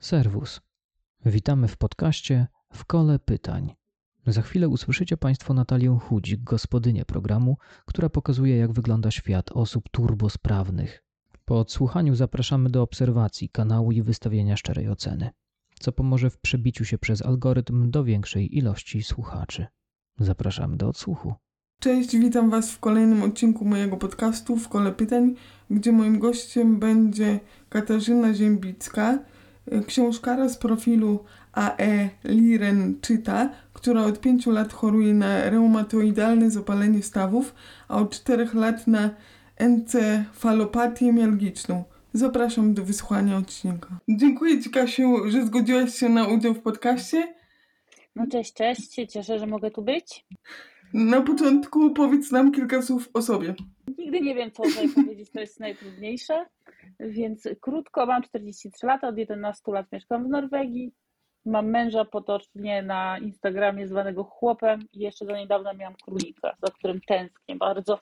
Serwus. Witamy w podcaście W Kole Pytań. Za chwilę usłyszycie Państwo Natalię Chudzik, gospodynię programu, która pokazuje, jak wygląda świat osób turbosprawnych. Po odsłuchaniu zapraszamy do obserwacji kanału i wystawienia szczerej oceny, co pomoże w przebiciu się przez algorytm do większej ilości słuchaczy. Zapraszamy do odsłuchu. Cześć, witam Was w kolejnym odcinku mojego podcastu w Kole Pytań, gdzie moim gościem będzie Katarzyna Ziębicka, książkara z profilu AE Liren Czyta, która od 5 lat choruje na reumatoidalne zapalenie stawów, a od 4 lat na encefalopatię mialgiczną. Zapraszam do wysłuchania odcinka. Dziękuję Ci, Kasiu, że zgodziłaś się na udział w podcaście. No cześć, cześć. Się Cieszę, że mogę tu być. Na początku powiedz nam kilka słów o sobie. Nigdy nie wiem, co tutaj powiedzieć, to jest najtrudniejsze. Więc krótko, mam 43 lata, od 11 lat mieszkam w Norwegii. Mam męża potocznie na Instagramie zwanego chłopem i jeszcze do niedawna miałam królika, za którym tęsknię bardzo.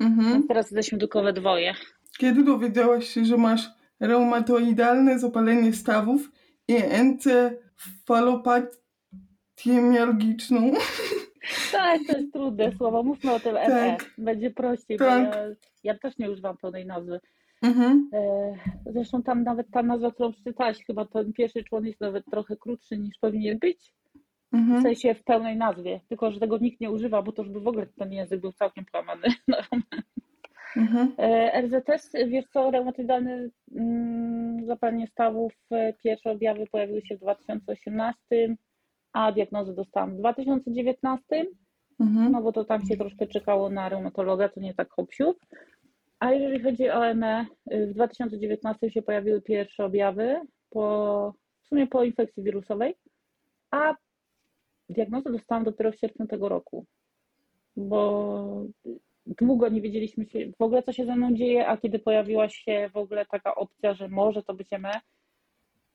Mhm. Więc teraz jesteśmy tylko we dwoje. Kiedy dowiedziałaś się, że masz reumatoidalne zapalenie stawów i encefalopatię mialgiczną? Tak, to jest trudne słowo. Mówmy o tym ME. Tak. Będzie prościej, Tak. bo ja, ja też nie używam pełnej nazwy. Mhm. E, Zresztą tam nawet ta nazwa, którą przeczytałaś, chyba ten pierwszy człon jest nawet trochę krótszy niż powinien być. W Mhm. sensie w pełnej nazwie, tylko że tego nikt nie używa, bo to już by w ogóle ten język był całkiem połamany. No. Mhm. E, RZS, wiesz co, reumatoidalne mm, zapalenie stawów, e, pierwsze objawy pojawiły się w 2018, a diagnozę dostałam w 2019, Mhm. no bo to tam się troszkę czekało na reumatologa, to nie tak hopsiu. A jeżeli chodzi o ME, w 2019 się pojawiły pierwsze objawy, po, w sumie po infekcji wirusowej, a diagnozę dostałam dopiero w sierpniu tego roku, bo długo nie wiedzieliśmy się w ogóle, co się ze mną dzieje, a kiedy pojawiła się w ogóle taka opcja, że może to być ME,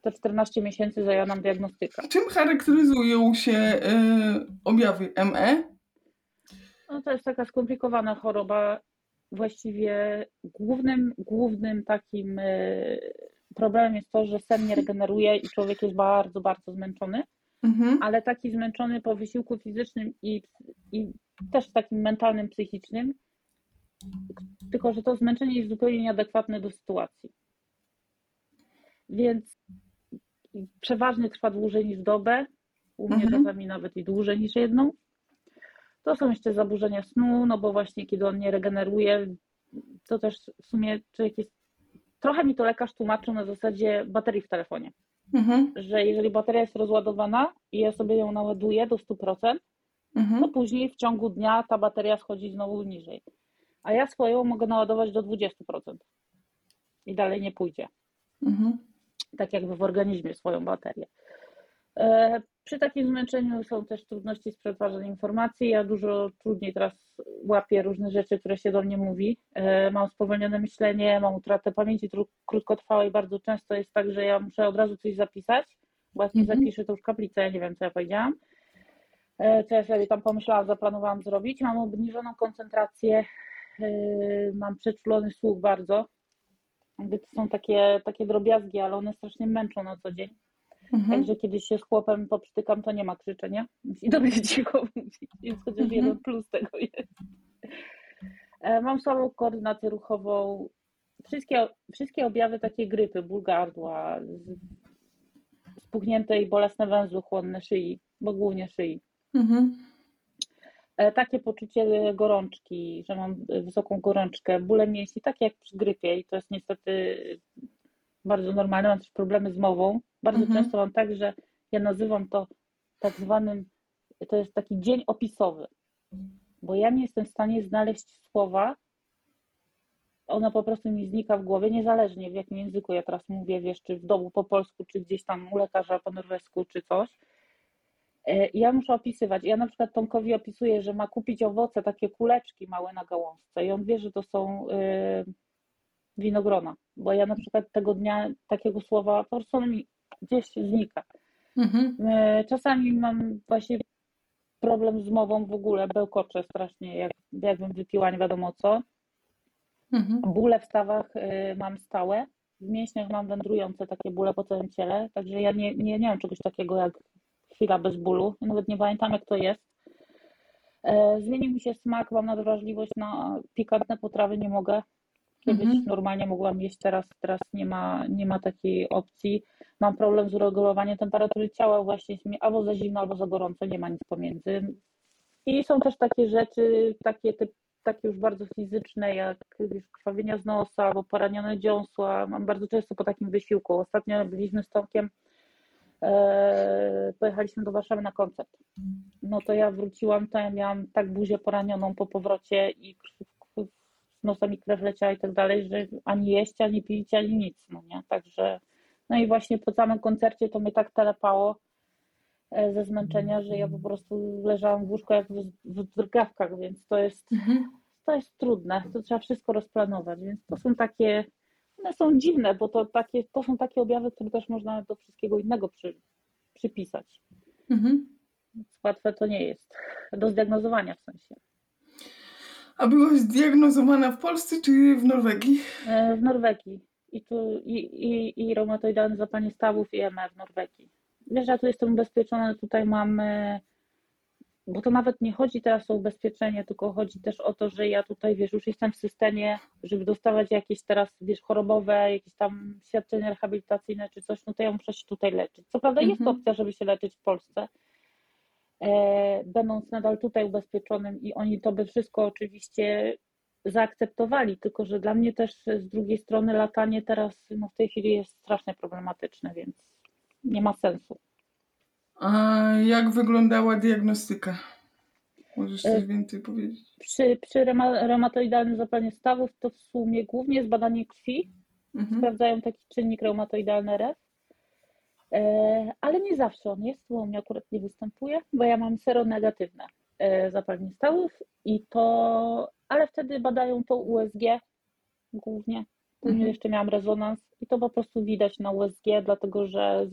to 14 miesięcy zajęła nam diagnostyka. Czym charakteryzują się e, objawy ME? No to jest taka skomplikowana choroba. Właściwie głównym, głównym takim e, problemem jest to, że sen nie regeneruje i człowiek jest bardzo, bardzo zmęczony, Mhm. ale taki zmęczony po wysiłku fizycznym i, i też takim mentalnym, psychicznym, tylko że to zmęczenie jest zupełnie nieadekwatne do sytuacji. Więc przeważnie trwa dłużej niż dobę, u mnie Mhm. czasami nawet i dłużej niż jedną. To są jeszcze zaburzenia snu, no bo właśnie kiedy on nie regeneruje, to też w sumie człowiek jest. Trochę mi to lekarz tłumaczył na zasadzie baterii w telefonie, Mhm. że jeżeli bateria jest rozładowana i ja sobie ją naładuję do 100%, to Mhm. później w ciągu dnia ta bateria schodzi znowu niżej. A ja swoją mogę naładować do 20% i dalej nie pójdzie Mhm. Tak jakby w organizmie swoją baterię. E, Przy takim zmęczeniu są też trudności z przetwarzaniem informacji. Ja dużo trudniej teraz łapię różne rzeczy, które się do mnie mówi. E, Mam spowolnione myślenie, mam utratę pamięci krótkotrwałej. Bardzo często jest tak, że ja muszę od razu coś zapisać, bo jak nie Mhm. zapiszę, to już kaplica, ja nie wiem, co ja powiedziałam. E, Co ja sobie tam pomyślałam, zaplanowałam zrobić. Mam obniżoną koncentrację, mam przeczulony słuch bardzo. Jakby to są takie, takie drobiazgi, ale one strasznie męczą na co dzień. Mhm. Także kiedy się z chłopem poprztykam, to nie ma krzyczenia. Musi do mnie cicho mówić, więc chociaż Mhm. jeden plus tego jest. E, Mam słabą koordynację ruchową. Wszystkie, wszystkie objawy takiej grypy, ból gardła, spuchnięte i bolesne węzły chłonne szyi, bo głównie szyi. Mhm. E, Takie poczucie gorączki, że mam e, wysoką gorączkę, bóle mięśni, takie jak przy grypie i to jest niestety bardzo normalne. Mam też problemy z mową. Bardzo Mhm. często mam tak, że ja nazywam to tak zwanym, to jest taki dzień opisowy, bo ja nie jestem w stanie znaleźć słowa, ona po prostu mi znika w głowie, niezależnie w jakim języku ja teraz mówię, wiesz, czy w domu po polsku, czy gdzieś tam u lekarza po norwesku, czy coś. E, Ja muszę opisywać. Ja na przykład Tomkowi opisuję, że ma kupić owoce, takie kuleczki małe na gałązce i on wie, że to są y, winogrona, bo ja na przykład tego dnia takiego słowa po prostu mi gdzieś znika. Mhm. E, Czasami mam właśnie problem z mową w ogóle, bełkoczę strasznie, jak, jakbym wypiła nie wiadomo co. Mhm. Bóle w stawach mam stałe, w mięśniach mam wędrujące takie bóle po całym ciele, także ja nie, nie, nie mam czegoś takiego jak chwila bez bólu. Ja nawet nie pamiętam, jak to jest. E, Zmienił mi się smak, mam nadwrażliwość na pikantne potrawy, nie mogę. Kiedyś Mhm. normalnie mogłam jeść, teraz, teraz nie ma, nie ma takiej opcji. Mam problem z uregulowaniem temperatury ciała, właśnie jest mi albo za zimno, albo za gorąco, nie ma nic pomiędzy. I są też takie rzeczy, takie, typ, takie już bardzo fizyczne, jak wiesz, krwawienia z nosa albo poranione dziąsła. Mam bardzo często po takim wysiłku. Ostatnio byliśmy z Tomkiem, pojechaliśmy do Warszawy na koncert. No to ja wróciłam, to ja miałam tak buzię poranioną po powrocie i z nosa mi krew leciała i tak dalej, że ani jeść, ani pić, ani nic, no nie? Także, no i właśnie po całym koncercie to mnie tak telepało e, ze zmęczenia, że ja po prostu leżałam w łóżku jak w, w drgawkach, więc to jest, Mhm. to jest trudne, to trzeba wszystko rozplanować, więc to są takie, one są dziwne, bo to, takie, to są takie objawy, które też można do wszystkiego innego przy, przypisać. Mhm. Łatwe to nie jest do zdiagnozowania w sensie. A byłaś zdiagnozowana w Polsce czy w Norwegii? E, W Norwegii i tu i, i, i reumatoidalne zapalenie stawów i ME w Norwegii. Wiesz, ja tu jestem ubezpieczona, tutaj mam, e, bo to nawet nie chodzi teraz o ubezpieczenie, tylko chodzi też o to, że ja tutaj, wiesz, już jestem w systemie, żeby dostawać jakieś teraz, wiesz, chorobowe, jakieś tam świadczenia rehabilitacyjne czy coś, no to ja muszę się tutaj leczyć. Co prawda jest Mhm. opcja, żeby się leczyć w Polsce, e, będąc nadal tutaj ubezpieczonym i oni to by wszystko oczywiście zaakceptowali, tylko że dla mnie też z drugiej strony latanie teraz no w tej chwili jest strasznie problematyczne, więc nie ma sensu. A jak wyglądała diagnostyka? Możesz coś E, więcej powiedzieć? Przy, przy reuma- reumatoidalnym zapaleniu stawów to w sumie głównie jest badanie krwi, Mhm. sprawdzają taki czynnik reumatoidalny REF, e, ale nie zawsze on jest, bo u mnie akurat nie występuje, bo ja mam seronegatywne e, zapalenie stawów i to, ale wtedy badają to USG głównie. Później Mhm. jeszcze miałam rezonans i to po prostu widać na USG, dlatego że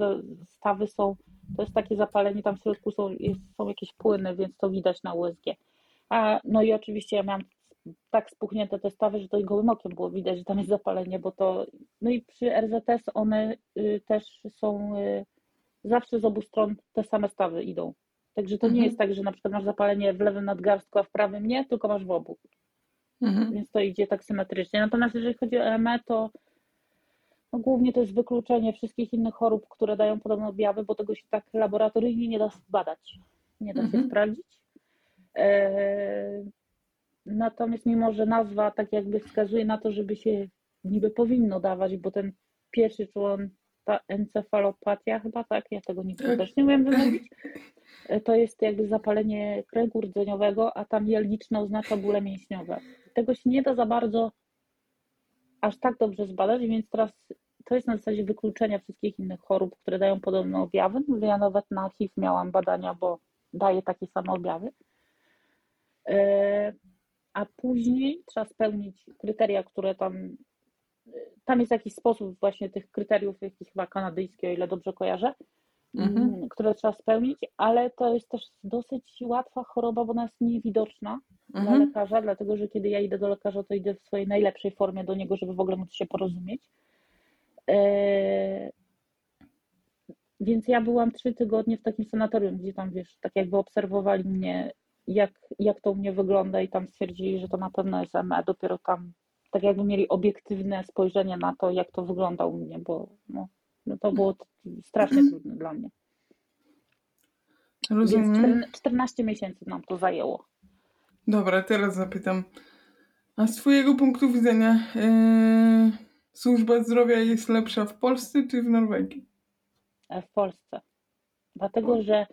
stawy są, to jest takie zapalenie, tam w środku są, jest, są jakieś płyny, więc to widać na USG. A, no i oczywiście ja miałam tak spuchnięte te stawy, że to i gołym okiem było widać, że tam jest zapalenie, bo to, no i przy RZS one y, też są, y, zawsze z obu stron te same stawy idą. Także to nie Mhm. jest tak, że na przykład masz zapalenie w lewym nadgarstku, a w prawym nie, tylko masz w obu Mhm. więc to idzie tak symetrycznie. Natomiast jeżeli chodzi o EME, to no głównie to jest wykluczenie wszystkich innych chorób, które dają podobne objawy, bo tego się tak laboratoryjnie nie da zbadać, nie da się Mhm. sprawdzić. E, Natomiast mimo, że nazwa tak jakby wskazuje na to, żeby się niby powinno dawać, bo ten pierwszy człon, encefalopatia chyba, tak, ja tego nigdy Tak. też nie umiem wymówić, E, to jest jakby zapalenie kręgu rdzeniowego, a tam jelniczne oznacza bóle mięśniowe. Tego się nie da za bardzo aż tak dobrze zbadać, więc teraz to jest na zasadzie wykluczenia wszystkich innych chorób, które dają podobne objawy. Ja nawet na HIV miałam badania, bo daje takie same objawy. E, A później trzeba spełnić kryteria, które tam. Tam jest jakiś sposób właśnie tych kryteriów, jakiś chyba kanadyjski, o ile dobrze kojarzę, Mhm. mm, które trzeba spełnić, ale to jest też dosyć łatwa choroba, bo ona jest niewidoczna dla Mhm. lekarza, dlatego że kiedy ja idę do lekarza, to idę w swojej najlepszej formie do niego, żeby w ogóle móc się porozumieć. Eee, Więc ja byłam trzy tygodnie w takim sanatorium, gdzie tam wiesz, tak jakby obserwowali mnie, jak, jak to u mnie wygląda i tam stwierdzili, że to na pewno jest ME. Dopiero tam tak jakby mieli obiektywne spojrzenie na to, jak to wygląda u mnie, bo no, no to było strasznie trudne dla mnie. Więc Rozumiem. cztern- 14 miesięcy nam to zajęło. Dobra, teraz zapytam. A z Twojego punktu widzenia e, służba zdrowia jest lepsza w Polsce czy w Norwegii? e, w Polsce. Dlatego, że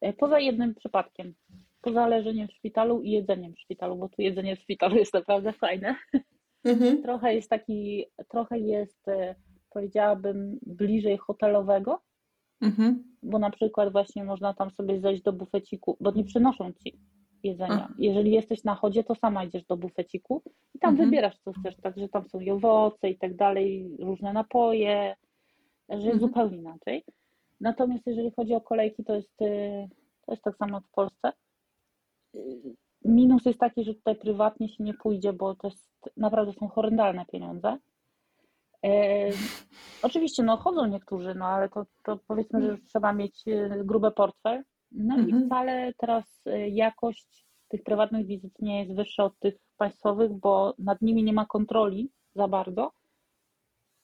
e, poza jednym przypadkiem, poza leżeniem w szpitalu i jedzeniem w szpitalu, bo tu jedzenie w szpitalu jest naprawdę fajne, Mhm. trochę jest taki, trochę jest, e, powiedziałabym, bliżej hotelowego, Mhm. bo na przykład właśnie można tam sobie zejść do bufeciku, bo nie przynoszą ci jedzenia. Jeżeli jesteś na chodzie, to sama idziesz do bufeciku i tam Mhm. wybierasz, co chcesz. Także tam są i owoce i tak dalej, różne napoje, że jest Mhm. zupełnie inaczej. Natomiast jeżeli chodzi o kolejki, to jest, y, to jest tak samo w Polsce. Minus jest taki, że tutaj prywatnie się nie pójdzie, bo to jest, naprawdę są horrendalne pieniądze. E, oczywiście, no chodzą niektórzy, no ale to, to powiedzmy, że trzeba mieć e, grube portfel. No i Mhm. wcale teraz e, jakość tych prywatnych wizyt nie jest wyższa od tych państwowych, bo nad nimi nie ma kontroli za bardzo,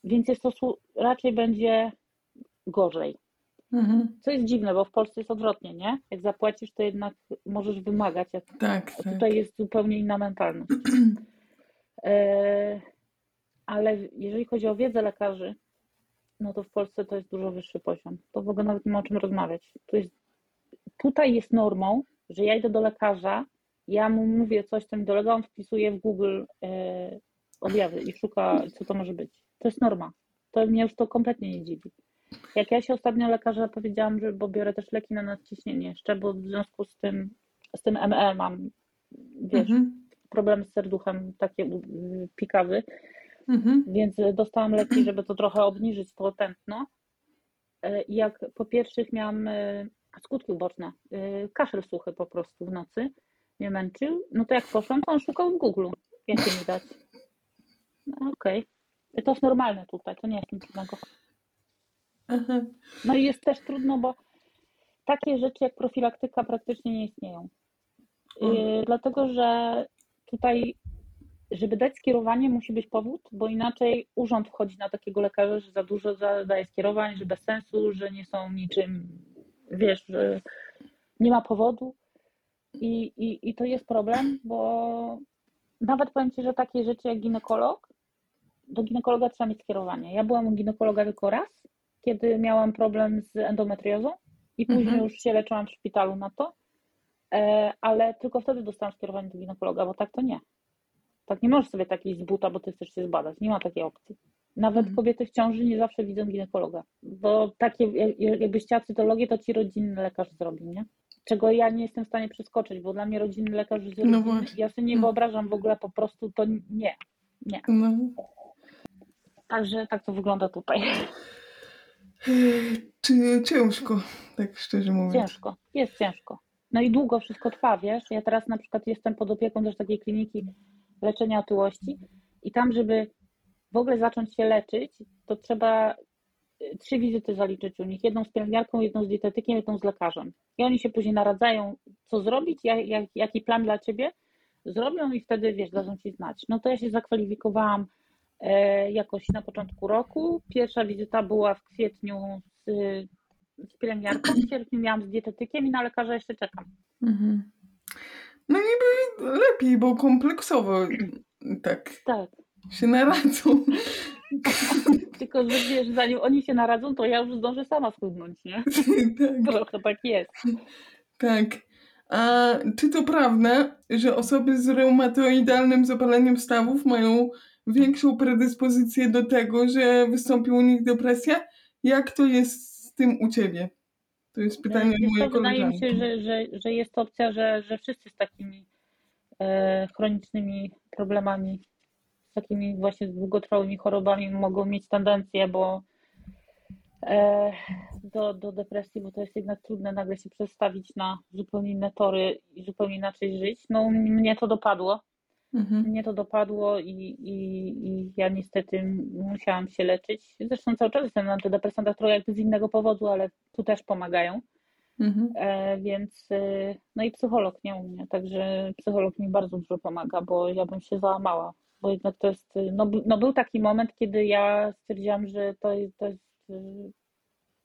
więc jest to raczej będzie gorzej. Mhm. Co jest dziwne, bo w Polsce jest odwrotnie, nie? Jak zapłacisz, to jednak możesz wymagać, jak Tak, a tak. tutaj jest zupełnie inna mentalność. E, ale jeżeli chodzi o wiedzę lekarzy, no to w Polsce to jest dużo wyższy poziom. To w ogóle nawet nie ma o czym rozmawiać. To jest, tutaj jest normą, że ja idę do lekarza, ja mu mówię coś, co mi dolega, on wpisuje w Google e, objawy i szuka, co to może być. To jest norma. To mnie już to kompletnie nie dziwi. Jak ja się ostatnio lekarza powiedziałam, że bo biorę też leki na nadciśnienie jeszcze, bo w związku z tym, z tym ME mam, wiesz, Mhm. problemy z serduchem, takie u- pikawy, Mhm. więc dostałam leki, żeby to trochę obniżyć to tętno. E, I jak po pierwszych miałam e, skutki uboczne, e, kaszel suchy po prostu w nocy mnie męczył, no to jak poszłam, to on szukał w Google, jakie mi dać. No, Okej. To jest normalne tutaj, to nie jest nic innego. No i jest też trudno, bo takie rzeczy jak profilaktyka praktycznie nie istnieją. Yy, dlatego, że tutaj, żeby dać skierowanie, musi być powód, bo inaczej urząd wchodzi na takiego lekarza, że za dużo daje skierowań, że bez sensu, że nie są niczym, wiesz, że nie ma powodu. I, i, I to jest problem, bo nawet powiem Ci, że takie rzeczy jak ginekolog, do ginekologa trzeba mieć skierowanie. Ja byłam u ginekologa tylko raz, kiedy miałam problem z endometriozą i później Mhm. już się leczyłam w szpitalu na to, e, ale tylko wtedy dostałam skierowanie do ginekologa, bo tak to nie. Tak nie możesz sobie takiej z buta, bo ty chcesz się zbadać. Nie ma takiej opcji. Nawet Mhm. kobiety w ciąży nie zawsze widzą ginekologa, bo takie, jak- jakbyś chciała cytologię, to ci rodzinny lekarz zrobi, nie? Czego ja nie jestem w stanie przeskoczyć, bo dla mnie rodzinny lekarz rodziny, właśnie. ja sobie nie No. wyobrażam w ogóle po prostu, to nie. No. Także tak to wygląda tutaj. Czy ciężko, tak szczerze mówiąc. Ciężko, jest ciężko. No i długo wszystko trwa, wiesz. Ja teraz na przykład jestem pod opieką też takiej kliniki leczenia otyłości i tam, żeby w ogóle zacząć się leczyć, to trzeba y, trzy wizyty zaliczyć u nich. Jedną z pielęgniarką, jedną z dietetykiem, jedną z lekarzem. I oni się później naradzają, co zrobić, jak, jak, jaki plan dla ciebie zrobią i wtedy, wiesz, dadzą ci znać. No to ja się zakwalifikowałam jakoś na początku roku. Pierwsza wizyta była w kwietniu z, z pielęgniarką, w sierpniu miałam z dietetykiem i na lekarza jeszcze czekam. Mhm. No niby lepiej, bo kompleksowo tak Tak. się naradzą. Tylko, że wiesz, zanim oni się naradzą, to ja już zdążę sama schudnąć, nie? tak, Trochę tak jest. tak. A czy to prawda, że osoby z reumatoidalnym zapaleniem stawów mają większą predyspozycję do tego, że wystąpi u nich depresja? Jak to jest z tym u ciebie? To jest pytanie Wiesz mojej wydaje mi się, że, że, że jest opcja, że, że wszyscy z takimi e, chronicznymi problemami, z takimi właśnie długotrwałymi chorobami mogą mieć tendencję, bo e, do, do depresji, bo to jest jednak trudne nagle się przestawić na zupełnie inne tory i zupełnie inaczej żyć. No mnie to dopadło. Mhm. Mnie to dopadło i, i, i ja niestety musiałam się leczyć. Zresztą cały czas jestem na antydepresantach trochę jakby z innego powodu, ale tu też pomagają. Mhm. E, więc e, no i psycholog nie u mnie, także psycholog mi bardzo dużo pomaga, bo ja bym się załamała, bo jednak to jest, no, no był taki moment, kiedy ja stwierdziłam, że to, jest- to jest, e,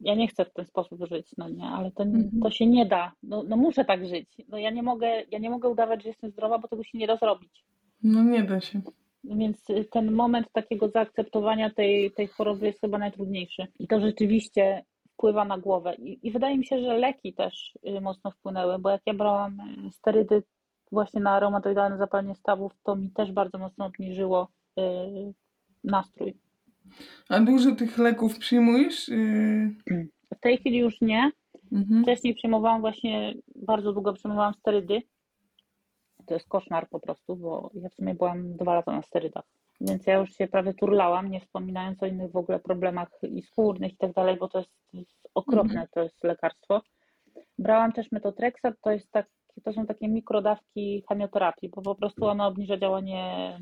ja nie chcę w ten sposób żyć, no nie, ale to, Mhm. to się nie da, no, no muszę tak żyć, no ja nie mogę, ja nie mogę udawać, że jestem zdrowa, bo tego się nie da zrobić. No nie da się. Więc y, ten moment takiego zaakceptowania tej, tej choroby jest chyba najtrudniejszy. I to rzeczywiście wpływa na głowę. I, I wydaje mi się, że leki też y, mocno wpłynęły, bo jak ja brałam y, sterydy właśnie na reumatoidalne zapalenie stawów, to mi też bardzo mocno obniżyło nastrój. A dużo tych leków przyjmujesz? Yy, W tej chwili już nie. mhm. Wcześniej przyjmowałam właśnie, bardzo długo przyjmowałam sterydy. To jest koszmar po prostu, bo ja w sumie byłam dwa lata na sterydach. Więc ja już się prawie turlałam, nie wspominając o innych w ogóle problemach i skórnych i tak dalej, bo to jest, to jest okropne, Mhm. to jest lekarstwo. Brałam też metotrexat, to, jest tak, to są takie mikrodawki chemioterapii, bo po prostu ona obniża działanie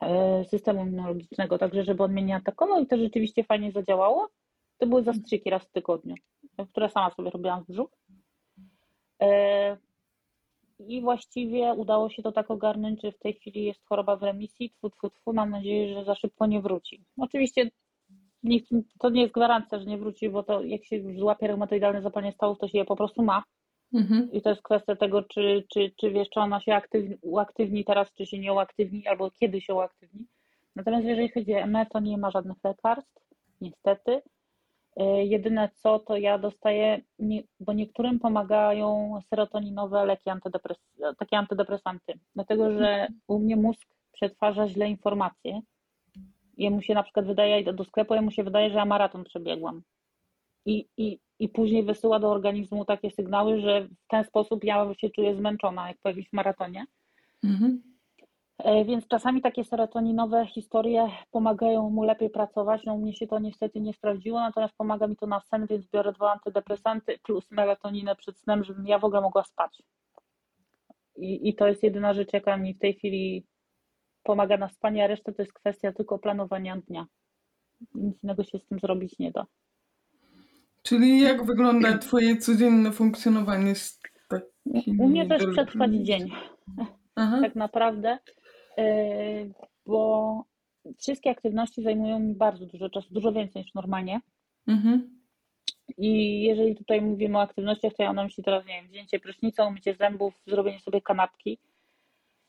e, systemu immunologicznego, także żeby on mnie nie atakował i to rzeczywiście fajnie zadziałało. To były zastrzyki raz w tygodniu, które sama sobie robiłam w brzuch. E, I właściwie udało się to tak ogarnąć, że w tej chwili jest choroba w remisji. Tfu, tfu, tfu. Mam nadzieję, że za szybko nie wróci. Oczywiście to nie jest gwarancja, że nie wróci, bo to jak się już złapie reumatoidalne zapalenie stawów, to się je po prostu ma. Mhm. I to jest kwestia tego, czy, czy, czy wiesz, czy ona się aktywni, uaktywni teraz, czy się nie uaktywni, albo kiedy się uaktywni. Natomiast jeżeli chodzi o ME, to nie ma żadnych lekarstw, niestety. E, Jedyne co, to ja dostaję, bo niektórym pomagają serotoninowe leki antydepres, takie antydepresanty, dlatego że u mnie mózg przetwarza źle informacje. Jemu się na przykład wydaje, do sklepu, jemu się wydaje, że ja maraton przebiegłam. I, i, I później wysyła do organizmu takie sygnały, że w ten sposób ja się czuję zmęczona, jak po jakimś maratonie. Mhm. E, Więc czasami takie serotoninowe historie pomagają mu lepiej pracować. No u mnie się to niestety nie sprawdziło, natomiast pomaga mi to na sen, więc biorę dwa antydepresanty plus melatoninę przed snem, żebym ja w ogóle mogła spać. I, I to jest jedyna rzecz, jaka mi w tej chwili pomaga na spanie, a reszta to jest kwestia tylko planowania dnia. Nic innego się z tym zrobić nie da. Czyli jak wygląda twoje codzienne funkcjonowanie z takimi... U mnie też przetrwać dzień. Aha. tak naprawdę, bo wszystkie aktywności zajmują mi bardzo dużo czasu, dużo więcej niż normalnie. Mhm. I jeżeli tutaj mówimy o aktywnościach, to ja mam myśli teraz, nie wiem, wzięcie prysznica, umycie zębów, zrobienie sobie kanapki,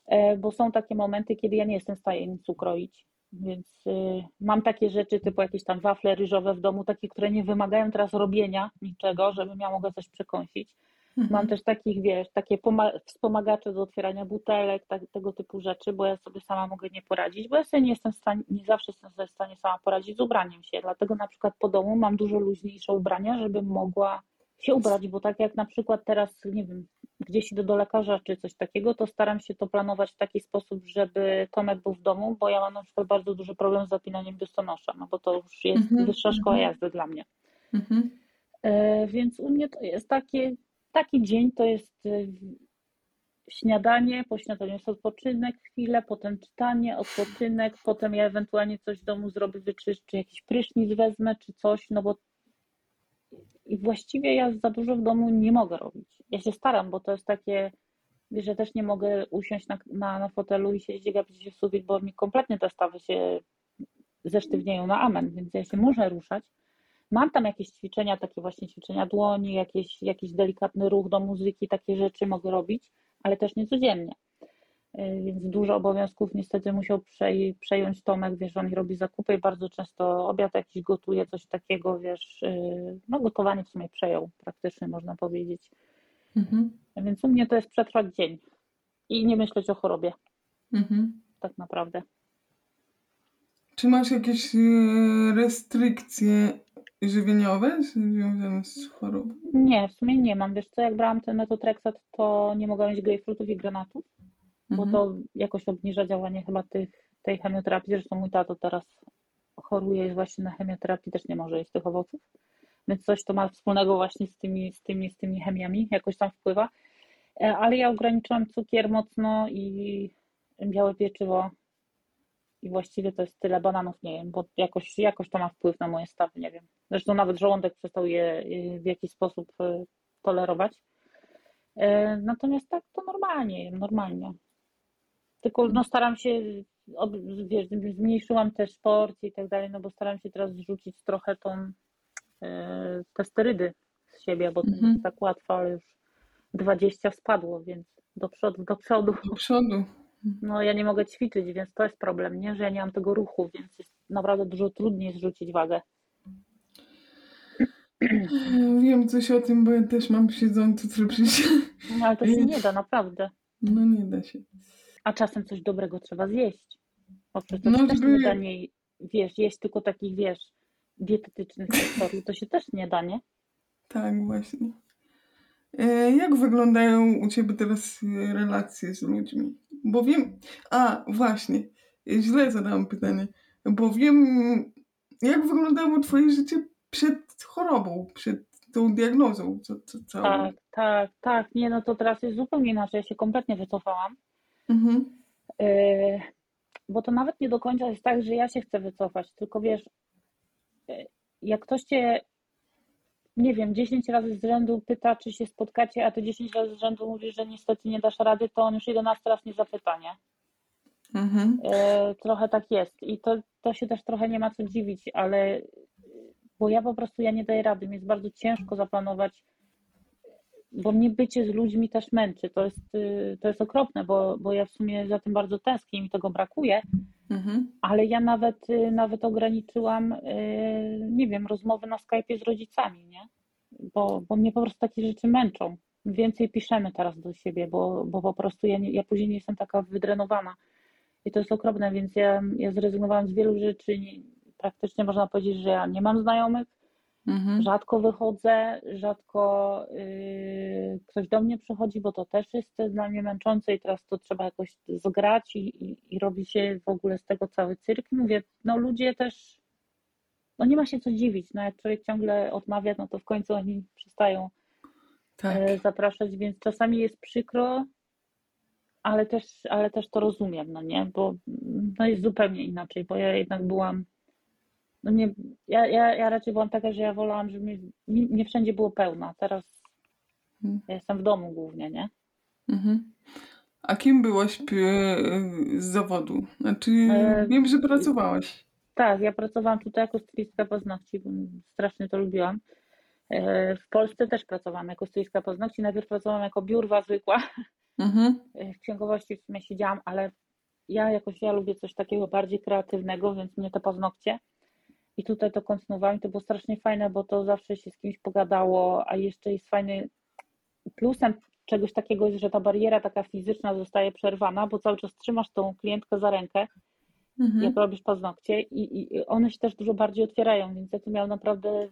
yy, bo są takie momenty, kiedy ja nie jestem w stanie nic ukroić. Więc yy, mam takie rzeczy typu jakieś tam wafle ryżowe w domu, takie, które nie wymagają teraz robienia niczego, żebym ja mogła coś przekąsić. Mhm. Mam też takich, wiesz, takie poma- wspomagacze do otwierania butelek, tak, tego typu rzeczy, bo ja sobie sama mogę nie poradzić, bo ja sobie nie jestem w stanie, nie zawsze jestem w stanie sama poradzić z ubraniem się, dlatego na przykład po domu mam dużo luźniejsze ubrania, żebym mogła się ubrać, bo tak jak na przykład teraz, nie wiem, gdzieś idę do lekarza czy coś takiego, to staram się to planować w taki sposób, żeby Tomek był w domu, bo ja mam na przykład bardzo duży problem z zapinaniem biustonosza, no bo to już jest Mhm, wyższa szkoła mhm. jazdy dla mnie. Mhm. E, Więc u mnie to jest takie, taki dzień to jest e, śniadanie, po śniadaniu jest odpoczynek chwilę, potem czytanie, odpoczynek, potem ja ewentualnie coś w domu zrobię, wyczyszczę, czy jakiś prysznic wezmę, czy coś, no bo i właściwie ja za dużo w domu nie mogę robić. Ja się staram, bo to jest takie, że też nie mogę usiąść na, na, na fotelu i siedzieć gapić się w sufit, bo mi kompletnie te stawy się zesztywnieją na amen, więc ja się muszę ruszać. Mam tam jakieś ćwiczenia, takie właśnie ćwiczenia dłoni, jakieś, jakiś delikatny ruch do muzyki, takie rzeczy mogę robić, ale też nie codziennie. Yy, Więc dużo obowiązków niestety musiał przej- przejąć Tomek, wiesz, on robi zakupy i bardzo często obiad jakiś gotuje, coś takiego, wiesz, yy, no gotowanie w sumie przejął praktycznie, można powiedzieć. Mhm. Więc u mnie to jest przetrwać dzień i nie myśleć o chorobie, Mhm. tak naprawdę. Czy masz jakieś e, restrykcje żywieniowe związane z chorobą? Nie, w sumie nie mam. Wiesz co, jak brałam ten metotrexat, to nie mogłam mieć grejpfrutów i granatów, bo Mhm. to jakoś obniża działanie chyba tych, tej chemioterapii. Zresztą mój tato teraz choruje, jest właśnie na chemioterapii, też nie może jeść tych owoców. Więc coś to ma wspólnego właśnie z tymi, z tymi, z tymi chemiami, jakoś tam wpływa. E, Ale ja ograniczyłam cukier mocno i białe pieczywo. I właściwie to jest tyle bananów, nie wiem, bo jakoś, jakoś to ma wpływ na moje stawy, nie wiem. Zresztą nawet żołądek przestał je y, w jakiś sposób y, tolerować. E, Natomiast tak to normalnie, jem, normalnie. Tylko no, staram się, wiesz, zmniejszyłam też sport i tak dalej, no bo staram się teraz zrzucić trochę tą, e, te sterydy z siebie, bo to nie Mhm. jest tak łatwo, ale już 20 spadło, więc do przodu, do przodu. Do przodu. No ja nie mogę ćwiczyć, więc to jest problem, nie? Że ja nie mam tego ruchu, więc jest naprawdę dużo trudniej zrzucić wagę. Wiem coś o tym, bo ja też mam siedzący tryb życia. No, ale to się nie da, naprawdę. No nie da się. A czasem coś dobrego trzeba zjeść. Bo przecież No, też żeby- nie da nie, wiesz, jeść tylko takich, wiesz, dietetycznych historii, to się też nie da, nie? Tak, właśnie. E, Jak wyglądają u Ciebie teraz e, relacje z ludźmi? Bo wiem... A, właśnie. E, Źle zadałam pytanie. Bo wiem, jak wyglądało Twoje życie przed chorobą, przed tą diagnozą. Co, co, całą. Tak, tak, tak. Nie, no to teraz jest zupełnie inaczej. Ja się kompletnie wycofałam. Mhm. Yy, bo to nawet nie do końca jest tak, że ja się chcę wycofać, tylko wiesz, jak ktoś cię, nie wiem, 10 razy z rzędu pyta, czy się spotkacie, a ty 10 razy z rzędu mówisz, że niestety nie dasz rady, to on już 11 raz nie zapyta, nie? Mhm. E, trochę tak jest i to, to się też trochę nie ma co dziwić, ale bo ja po prostu ja nie daję rady, mi jest bardzo ciężko zaplanować, bo mnie bycie z ludźmi też męczy, to jest, y, to jest okropne, bo, bo ja w sumie za tym bardzo tęsknię i mi tego brakuje, Mhm. ale ja nawet, y, nawet ograniczyłam, y, nie wiem, rozmowy na Skype'ie z rodzicami, nie? Bo, bo mnie po prostu takie rzeczy męczą. Więcej piszemy teraz do siebie, bo, bo po prostu ja, nie, ja później nie jestem taka wydrenowana. I to jest okropne, więc ja, ja zrezygnowałam z wielu rzeczy. Nie, praktycznie można powiedzieć, że ja nie mam znajomych, Mhm. rzadko wychodzę, rzadko yy, ktoś do mnie przychodzi, bo to też jest dla mnie męczące i teraz to trzeba jakoś zgrać i, i, i robi się w ogóle z tego cały cyrk. Mówię, no ludzie też, no nie ma się co dziwić, no jak człowiek ciągle odmawia, no to w końcu oni przestają Tak. e, zapraszać, więc czasami jest przykro, ale też, ale też to rozumiem, no nie, bo no jest zupełnie inaczej, bo ja jednak byłam, no nie, ja, ja, ja raczej byłam taka, że ja wolałam, żeby nie, nie wszędzie było pełno, teraz Mhm. ja jestem w domu głównie, nie? Mhm. A kim byłaś z zawodu? Znaczy, E, wiem, że pracowałaś. Tak, ja pracowałam tutaj jako stylistka paznokci, bo strasznie to lubiłam. E, W Polsce też pracowałam jako stylistka paznokci, najpierw pracowałam jako biurwa zwykła, Mhm. w księgowości w sumie siedziałam, ale ja jakoś ja lubię coś takiego bardziej kreatywnego, więc mnie te paznokcie. I tutaj to kontynuowałam i to było strasznie fajne, bo to zawsze się z kimś pogadało, a jeszcze jest fajny plusem czegoś takiego jest, że ta bariera taka fizyczna zostaje przerwana, bo cały czas trzymasz tą klientkę za rękę, Mhm. jak robisz paznokcie i, i one się też dużo bardziej otwierają, więc ja tu miałam naprawdę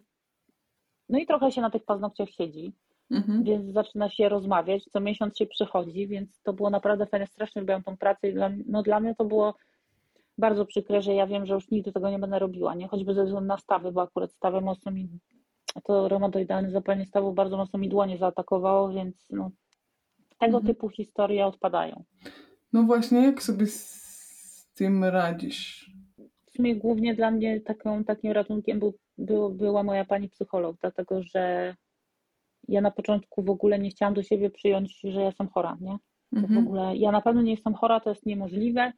no i trochę się na tych paznokciach siedzi Mhm. więc zaczyna się rozmawiać, co miesiąc się przychodzi, więc to było naprawdę fajne, strasznie lubiłam tą pracę i dla, no dla mnie to było bardzo przykre, że ja wiem, że już nigdy tego nie będę robiła, nie? Choćby ze względu na stawy, bo akurat stawy mocno mi, to reumatoidalne zapalenie stawów bardzo mocno mi dłonie zaatakowało, więc no, tego Mhm. typu historie odpadają. No właśnie, jak sobie z tym radzisz? W sumie głównie dla mnie taką, takim ratunkiem był, był, była moja pani psycholog, dlatego że ja na początku w ogóle nie chciałam do siebie przyjąć, że ja jestem chora, nie? To w Mhm. ogóle ja na pewno nie jestem chora, to jest niemożliwe.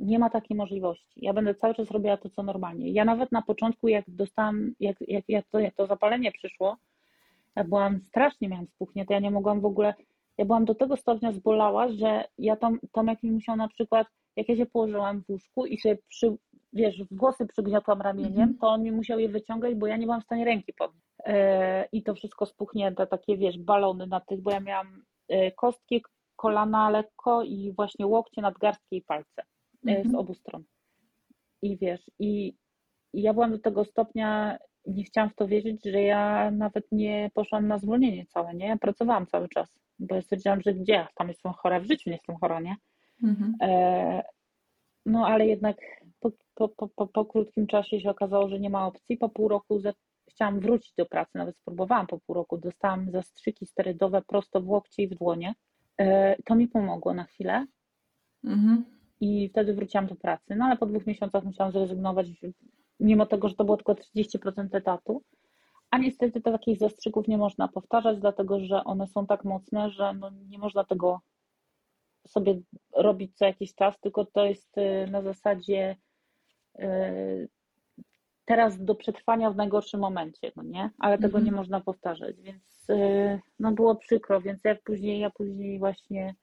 Nie ma takiej możliwości. Ja będę cały czas robiła to, co normalnie. Ja nawet na początku, jak dostałam, jak, jak, jak, to, jak to zapalenie przyszło, ja byłam strasznie, miałam spuchnięte, ja nie mogłam w ogóle, ja byłam do tego stopnia zbolała, że ja tam, Tomek mi musiał na przykład, jak ja się położyłam w łóżku i sobie przy, wiesz, włosy przygniotłam ramieniem, Mhm. to on mi musiał je wyciągać, bo ja nie byłam w stanie ręki podnieść. E, I to wszystko spuchnięte, takie wiesz, balony na tych, bo ja miałam e, kostki, kolana lekko i właśnie łokcie, nadgarstki i palce e, z Mhm. obu stron. I wiesz, i, i ja byłam do tego stopnia, nie chciałam w to wierzyć, że ja nawet nie poszłam na zwolnienie całe, nie? Ja pracowałam cały czas, bo ja stwierdziłam, że gdzie? Tam jestem chora, w życiu nie jestem chora, nie? Mhm. E, no ale jednak po, po, po, po, po krótkim czasie się okazało, że nie ma opcji. Po pół roku za, chciałam wrócić do pracy, nawet spróbowałam po pół roku. Dostałam zastrzyki sterydowe prosto w łokcie i w dłonie. E, to mi pomogło na chwilę Mhm. I wtedy wróciłam do pracy. No ale po dwóch miesiącach musiałam zrezygnować, mimo tego, że to było tylko 30% etatu. A niestety takich zastrzyków nie można powtarzać, dlatego że one są tak mocne, że no nie można tego sobie robić co jakiś czas, tylko to jest y, na zasadzie y, teraz do przetrwania w najgorszym momencie, no nie? Ale tego Mhm. nie można powtarzać, więc y, no było przykro, więc jak później, ja później właśnie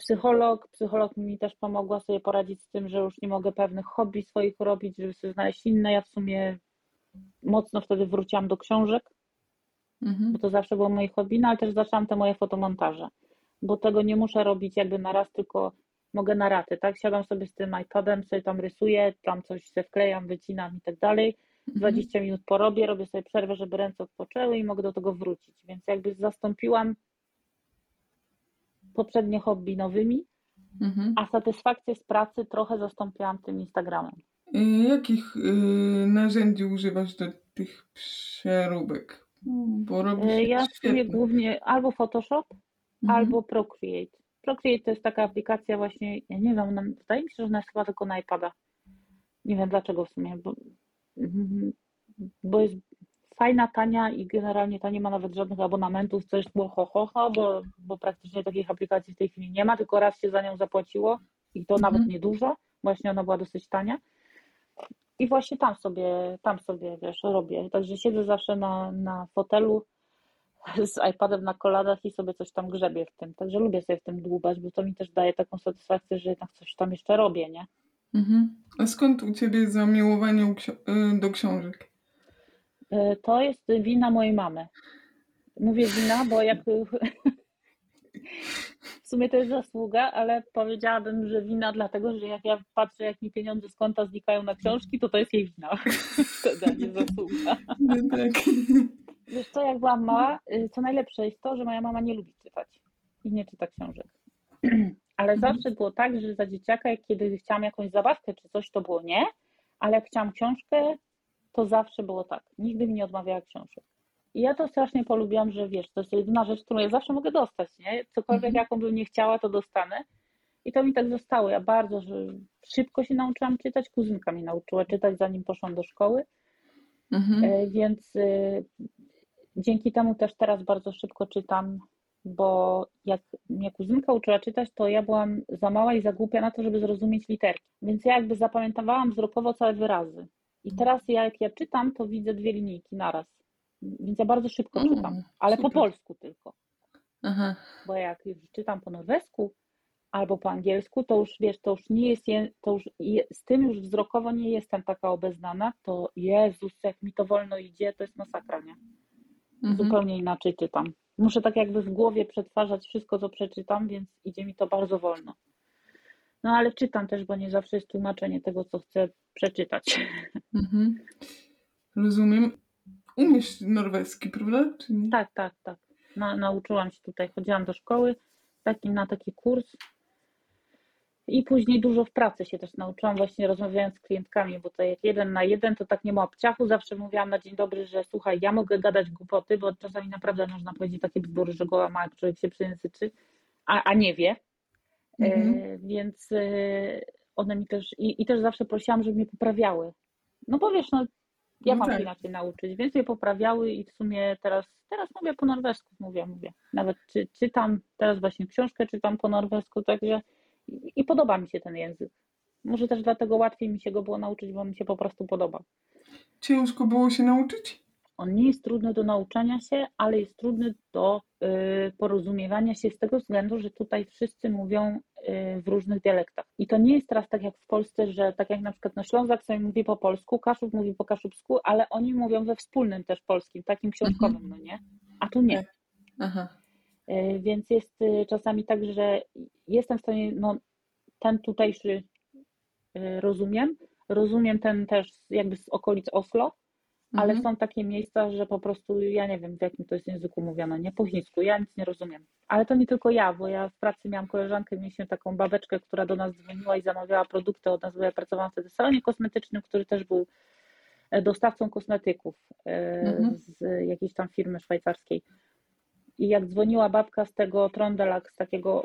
psycholog, psycholog mi też pomogła sobie poradzić z tym, że już nie mogę pewnych hobby swoich robić, żeby sobie znaleźć inne. Ja w sumie mocno wtedy wróciłam do książek, Mhm. bo to zawsze było moje hobby, no ale też zaczęłam te moje fotomontaże, bo tego nie muszę robić jakby na raz, tylko mogę na raty, tak? Siadam sobie z tym iPadem, sobie tam rysuję, tam coś se wklejam, wycinam i tak dalej. Mhm. 20 minut porobię, robię sobie przerwę, żeby ręce odpoczęły i mogę do tego wrócić. Więc jakby zastąpiłam poprzednie hobby nowymi, Mhm. a satysfakcję z pracy trochę zastąpiłam tym Instagramem. Jakich y, narzędzi używasz do tych przeróbek? Bo robisz Y, Ja świetnie. głównie albo Photoshop, Mhm. albo Procreate. Procreate to jest taka aplikacja właśnie, ja nie wiem, ona, wydaje mi się, że ona jest chyba tylko na iPada. Nie wiem dlaczego w sumie, bo, mhm, bo jest fajna, tania i generalnie ta nie ma nawet żadnych abonamentów, co jest było ho, ho, ho bo, bo praktycznie takich aplikacji w tej chwili nie ma, tylko raz się za nią zapłaciło i to Mhm. nawet niedużo, właśnie ona była dosyć tania. I właśnie tam sobie, tam sobie, wiesz, robię. Także siedzę zawsze na, na fotelu z iPadem na kolanach i sobie coś tam grzebię w tym. Także lubię sobie w tym dłubać, bo to mi też daje taką satysfakcję, że jednak coś tam jeszcze robię, nie? Mhm. A skąd u ciebie zamiłowanie y, do książek? E, To jest wina mojej mamy. Mówię wina, bo jak w sumie to jest zasługa, ale powiedziałabym, że wina dlatego, że jak ja patrzę, jak mi pieniądze z konta znikają na książki, to to jest jej wina. A nie zasługa. No tak. Wiesz co, jak byłam mała, y, co najlepsze jest to, że moja mama nie lubi czytać i nie czyta książek. Ale Mhm. zawsze było tak, że za dzieciaka, jak kiedy chciałam jakąś zabawkę czy coś, to było nie, ale jak chciałam książkę, to zawsze było tak. Nigdy mi nie odmawiała książek. I ja to strasznie polubiłam, że wiesz, to jest jedyna rzecz, którą ja zawsze mogę dostać, nie? Cokolwiek, Mhm. jaką bym nie chciała, to dostanę. I to mi tak zostało. Ja bardzo że szybko się nauczyłam czytać. Kuzynka mi nauczyła czytać, zanim poszłam do szkoły. Mhm. E, Więc y, dzięki temu też teraz bardzo szybko czytam, bo jak mnie kuzynka uczyła czytać, to ja byłam za mała i za głupia na to, żeby zrozumieć literki. Więc ja jakby zapamiętawałam wzrokowo całe wyrazy. I teraz ja, jak ja czytam, to widzę dwie linijki naraz. Więc ja bardzo szybko Mm, czytam, ale po super. polsku tylko. Aha. Bo jak już czytam po norwesku albo po angielsku, to już wiesz, to już nie jest, je- to już z tym już wzrokowo nie jestem taka obeznana, to Jezus, jak mi to wolno idzie, to jest masakra, nie? Mhm. zupełnie inaczej czytam. Muszę tak jakby w głowie przetwarzać wszystko, co przeczytam, więc idzie mi to bardzo wolno. No ale czytam też, bo nie zawsze jest tłumaczenie tego, co chcę przeczytać. Mhm. Rozumiem. Umiesz norweski, prawda? Tak, tak, tak. Na, nauczyłam się tutaj, chodziłam do szkoły taki, na taki kurs i później dużo w pracy się też nauczyłam, właśnie rozmawiając z klientkami, bo to jak jeden na jeden, to tak nie ma obciachu. Zawsze mówiłam na dzień dobry, że słuchaj, ja mogę gadać głupoty, bo czasami naprawdę można powiedzieć takie bzdury, że goła ma, jak człowiek się przejęzyczy, a, a nie wie. Mhm. E, więc e, one mi też, i, i też zawsze prosiłam, żeby mnie poprawiały. No bo wiesz, no ja No mam tak. się inaczej nauczyć, więc mnie poprawiały i w sumie teraz, teraz mówię po norwesku, mówię, mówię. Nawet czy, czytam, teraz właśnie książkę czytam po norwesku, także i podoba mi się ten język. Może też dlatego łatwiej mi się go było nauczyć, bo mi się po prostu podoba. Ciężko było się nauczyć? On nie jest trudny do nauczania się, ale jest trudny do y, porozumiewania się z tego względu, że tutaj wszyscy mówią y, w różnych dialektach. I to nie jest teraz tak jak w Polsce, że tak jak na przykład na Ślązak sobie mówi po polsku, Kaszub mówi po kaszubsku, ale oni mówią we wspólnym też polskim, takim książkowym, no nie? A tu nie. Aha. Y, Więc jest czasami tak, że jestem w stanie, no ten tutejszy rozumiem, rozumiem ten też jakby z okolic Oslo, ale Mhm. są takie miejsca, że po prostu ja nie wiem, w jakim to jest języku mówiono, nie po chińsku, ja nic nie rozumiem. Ale to nie tylko ja, bo ja w pracy miałam koleżankę, mieliśmy taką babeczkę, która do nas dzwoniła i zamawiała produkty od nas, bo ja pracowałam wtedy w salonie kosmetycznym, który też był e, dostawcą kosmetyków e, Mhm. z jakiejś tam firmy szwajcarskiej. I jak dzwoniła babka z tego Trondelak, z takiego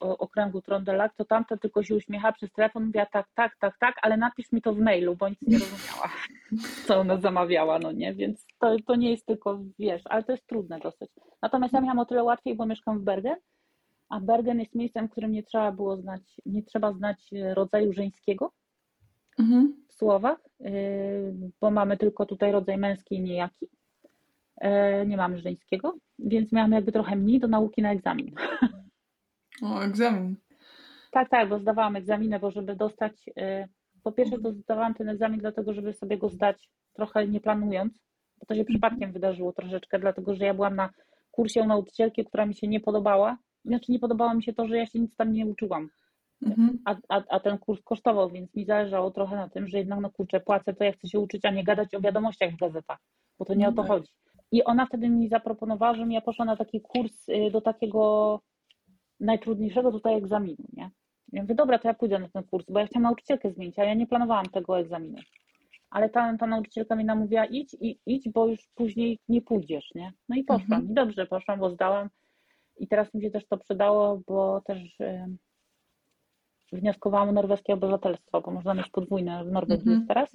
okręgu Trondelak, to tamta tylko się uśmiecha przez telefon, mówiła tak, tak, tak, tak, ale napisz mi to w mailu, bo nic nie rozumiała, co ona zamawiała, no nie, więc to, to nie jest tylko, wiesz, ale to jest trudne dosyć. Natomiast ja miałam o tyle łatwiej, bo mieszkam w Bergen, a Bergen jest miejscem, w którym nie trzeba było znać, nie trzeba znać e, rodzaju żeńskiego Mhm. w słowach, yy, bo mamy tylko tutaj rodzaj męski i niejaki. E, Nie mamy żeńskiego, więc miałam jakby trochę mniej do nauki na egzamin. O, egzamin. Tak, tak, bo zdawałam egzaminę, bo żeby dostać, e, po pierwsze to zdawałam ten egzamin dlatego, żeby sobie go zdać trochę nie planując, bo to się przypadkiem wydarzyło troszeczkę, dlatego że ja byłam na kursie u nauczycielki, która mi się nie podobała. Znaczy nie podobało mi się to, że ja się nic tam nie uczyłam, Mhm. a, a, a ten kurs kosztował, więc mi zależało trochę na tym, że jednak no kurczę, płacę, to ja chcę się uczyć, a nie gadać o wiadomościach w gazetach, bo to nie No o to tak. chodzi. I ona wtedy mi zaproponowała, żebym ja poszła na taki kurs y, do takiego najtrudniejszego tutaj egzaminu, nie? Ja mówię, dobra, to ja pójdę na ten kurs, bo ja chciałam nauczycielkę zmienić, a ja nie planowałam tego egzaminu. Ale ta, ta nauczycielka mi namówiła, idź i idź, bo już później nie pójdziesz, nie? No i poszłam. Mhm. I dobrze poszłam, bo zdałam. I teraz mi się też to przydało, bo też y, wnioskowałam o norweskie obywatelstwo, bo można mieć podwójne w Norwegii Mhm. jest teraz.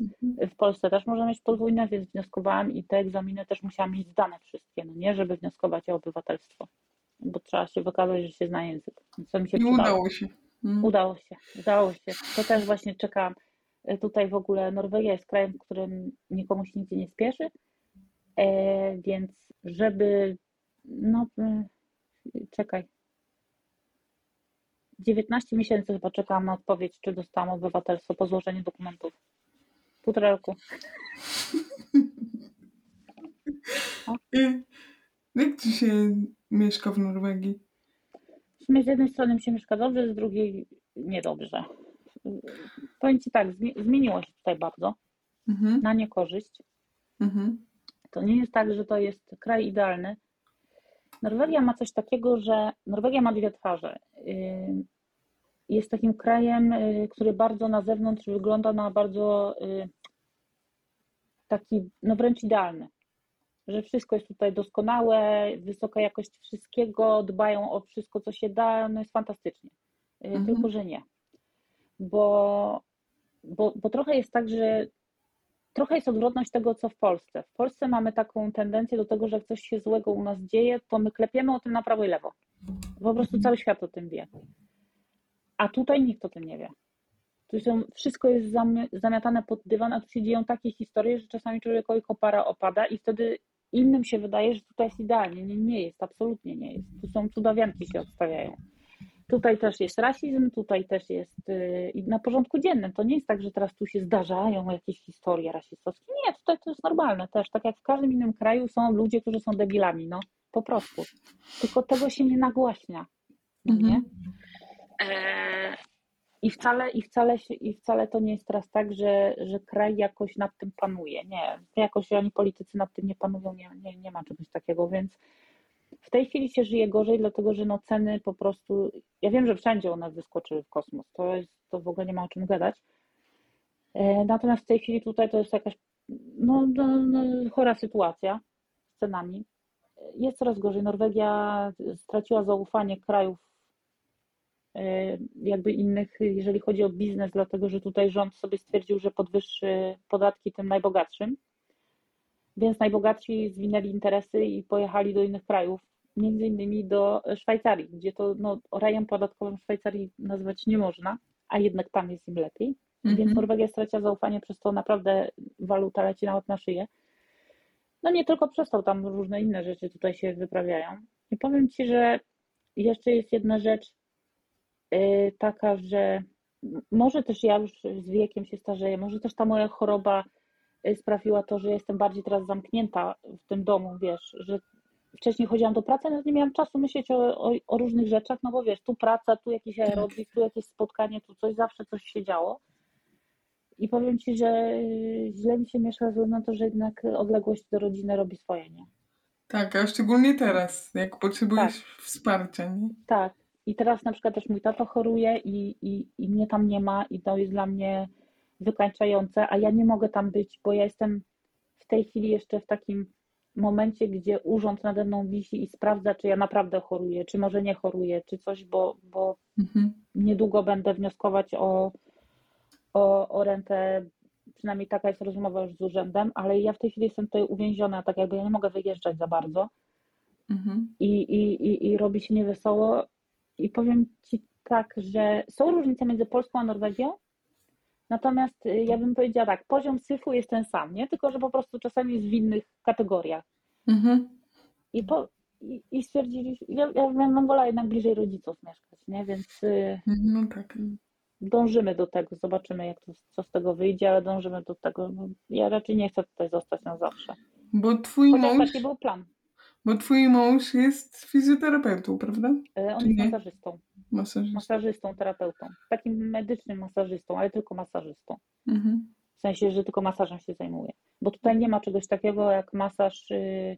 W Polsce też można mieć podwójne, więc wnioskowałam i te egzaminy też musiałam mieć zdane wszystkie, no nie, żeby wnioskować o obywatelstwo. Bo trzeba się wykazać, że się zna język. To mi się I przydało. udało się. Mm. Udało się, udało się. To też właśnie czekałam. E, Tutaj w ogóle Norwegia jest krajem, w którym nikomu się nigdzie nie spieszy, e, więc żeby, no e, czekaj, 19 miesięcy chyba czekałam na odpowiedź, czy dostałam obywatelstwo po złożeniu dokumentów. Półtora roku. I Jak ci się mieszka w Norwegii? W sumie z jednej strony mi się mieszka dobrze, z drugiej niedobrze. Powiem Ci tak, zmi- zmieniło się tutaj bardzo, Mhm. na niekorzyść. Mhm. To nie jest tak, że to jest kraj idealny. Norwegia ma coś takiego, że Norwegia ma dwie twarze. Ym, Jest takim krajem, y, który bardzo na zewnątrz wygląda na bardzo y, taki, no wręcz idealny. Że wszystko jest tutaj doskonałe, wysoka jakość wszystkiego, dbają o wszystko, co się da, no jest fantastycznie. Y, Mhm. Tylko, że nie. Bo, bo, bo trochę jest tak, że trochę jest odwrotność tego, co w Polsce. W Polsce mamy taką tendencję do tego, że jak coś się złego u nas dzieje, to my klepiemy o tym na prawo i lewo. Po prostu cały świat o tym wie. A tutaj nikt o tym nie wie. Są, wszystko jest zami- zamiatane pod dywan, a tu się dzieją takie historie, że czasami człowiekowi kopara opada i wtedy innym się wydaje, że tutaj jest idealnie. Nie, nie jest, absolutnie nie jest. Tu są cudawianki się odstawiają. Tutaj też jest rasizm, tutaj też jest yy, i na porządku dziennym. To nie jest tak, że teraz tu się zdarzają jakieś historie rasistowskie. Nie, tutaj to jest normalne też. Tak jak w każdym innym kraju są ludzie, którzy są debilami, no po prostu. Tylko tego się nie nagłaśnia. No nie? Mhm. Eee, I wcale, i, wcale I wcale to nie jest teraz tak, że, że kraj jakoś nad tym panuje. Nie, jakoś ani politycy nad tym nie panują, nie, nie, nie ma czegoś takiego, więc w tej chwili się żyje gorzej, dlatego że no ceny po prostu, ja wiem, że wszędzie one wyskoczyły w kosmos, to, jest, to w ogóle nie ma o czym gadać. E, Natomiast w tej chwili tutaj to jest jakaś no, no, no, chora sytuacja z cenami. Jest coraz gorzej. Norwegia straciła zaufanie krajów e, jakby innych, jeżeli chodzi o biznes, dlatego że tutaj rząd sobie stwierdził, że podwyższy podatki tym najbogatszym. Więc najbogatsi zwinęli interesy i pojechali do innych krajów, między innymi do Szwajcarii, gdzie to no, rajem podatkowym Szwajcarii nazwać nie można, a jednak tam jest im lepiej. Więc Mhm. Norwegia straciła zaufanie, przez to naprawdę waluta leci nawet na szyję. No nie tylko przez to, tam różne inne rzeczy tutaj się wyprawiają. I powiem Ci, że jeszcze jest jedna rzecz yy, taka, że może też ja już z wiekiem się starzeję, może też ta moja choroba sprawiła to, że jestem bardziej teraz zamknięta w tym domu, wiesz, że wcześniej chodziłam do pracy, nawet nie miałam czasu myśleć o, o, o różnych rzeczach, no bo wiesz, tu praca, tu jakiś aerobik, tu jakieś spotkanie, tu coś, zawsze coś się działo. I powiem Ci, że źle mi się miesza ze na to, że jednak odległość do rodziny robi swoje, nie? Tak, a szczególnie teraz, jak potrzebujesz Tak. wsparcia, nie? Tak. I teraz na przykład też mój tato choruje i, i, i mnie tam nie ma i to jest dla mnie wykańczające, a ja nie mogę tam być, bo ja jestem w tej chwili jeszcze w takim momencie, gdzie urząd nade mną wisi i sprawdza, czy ja naprawdę choruję, czy może nie choruję, czy coś, bo, bo Mhm. niedługo będę wnioskować o, o, o rentę. Przynajmniej taka jest rozmowa już z urzędem, ale ja w tej chwili jestem tutaj uwięziona, tak jakby ja nie mogę wyjeżdżać za bardzo Mhm. i, i, i, i robi się niewesoło. I powiem Ci tak, że są różnice między Polską a Norwegią, natomiast y, ja bym powiedziała tak, poziom syfu jest ten sam, nie? Tylko, że po prostu czasami jest w innych kategoriach. Mhm. I, po, i, i stwierdzili, ja, ja bym wolała jednak bliżej rodziców mieszkać, nie? Więc y, No tak. dążymy do tego, zobaczymy jak to, co z tego wyjdzie, ale dążymy do tego. No, ja raczej nie chcę tutaj zostać na zawsze. Bo twój Chociaż mąż, taki był plan. bo twój mąż jest fizjoterapeutą, prawda? Y, On Czy jest nie? masażystą. Masażystą. masażystą, terapeutą, takim medycznym masażystą, ale tylko masażystą. Mhm. W sensie, że tylko masażem się zajmuje. Bo tutaj nie ma czegoś takiego jak masaż y,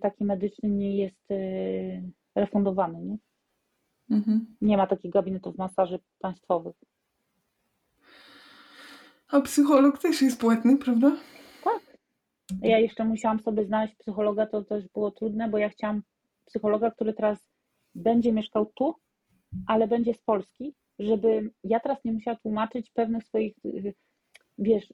taki medyczny nie jest y, refundowany. Nie? Mhm. nie ma takich gabinetów masaży państwowych. A psycholog też jest płatny, prawda? Tak. Ja jeszcze musiałam sobie znaleźć psychologa, to też było trudne, bo ja chciałam psychologa, który teraz będzie mieszkał tu, ale będzie z Polski, żeby ja teraz nie musiała tłumaczyć pewnych swoich, y, wiesz,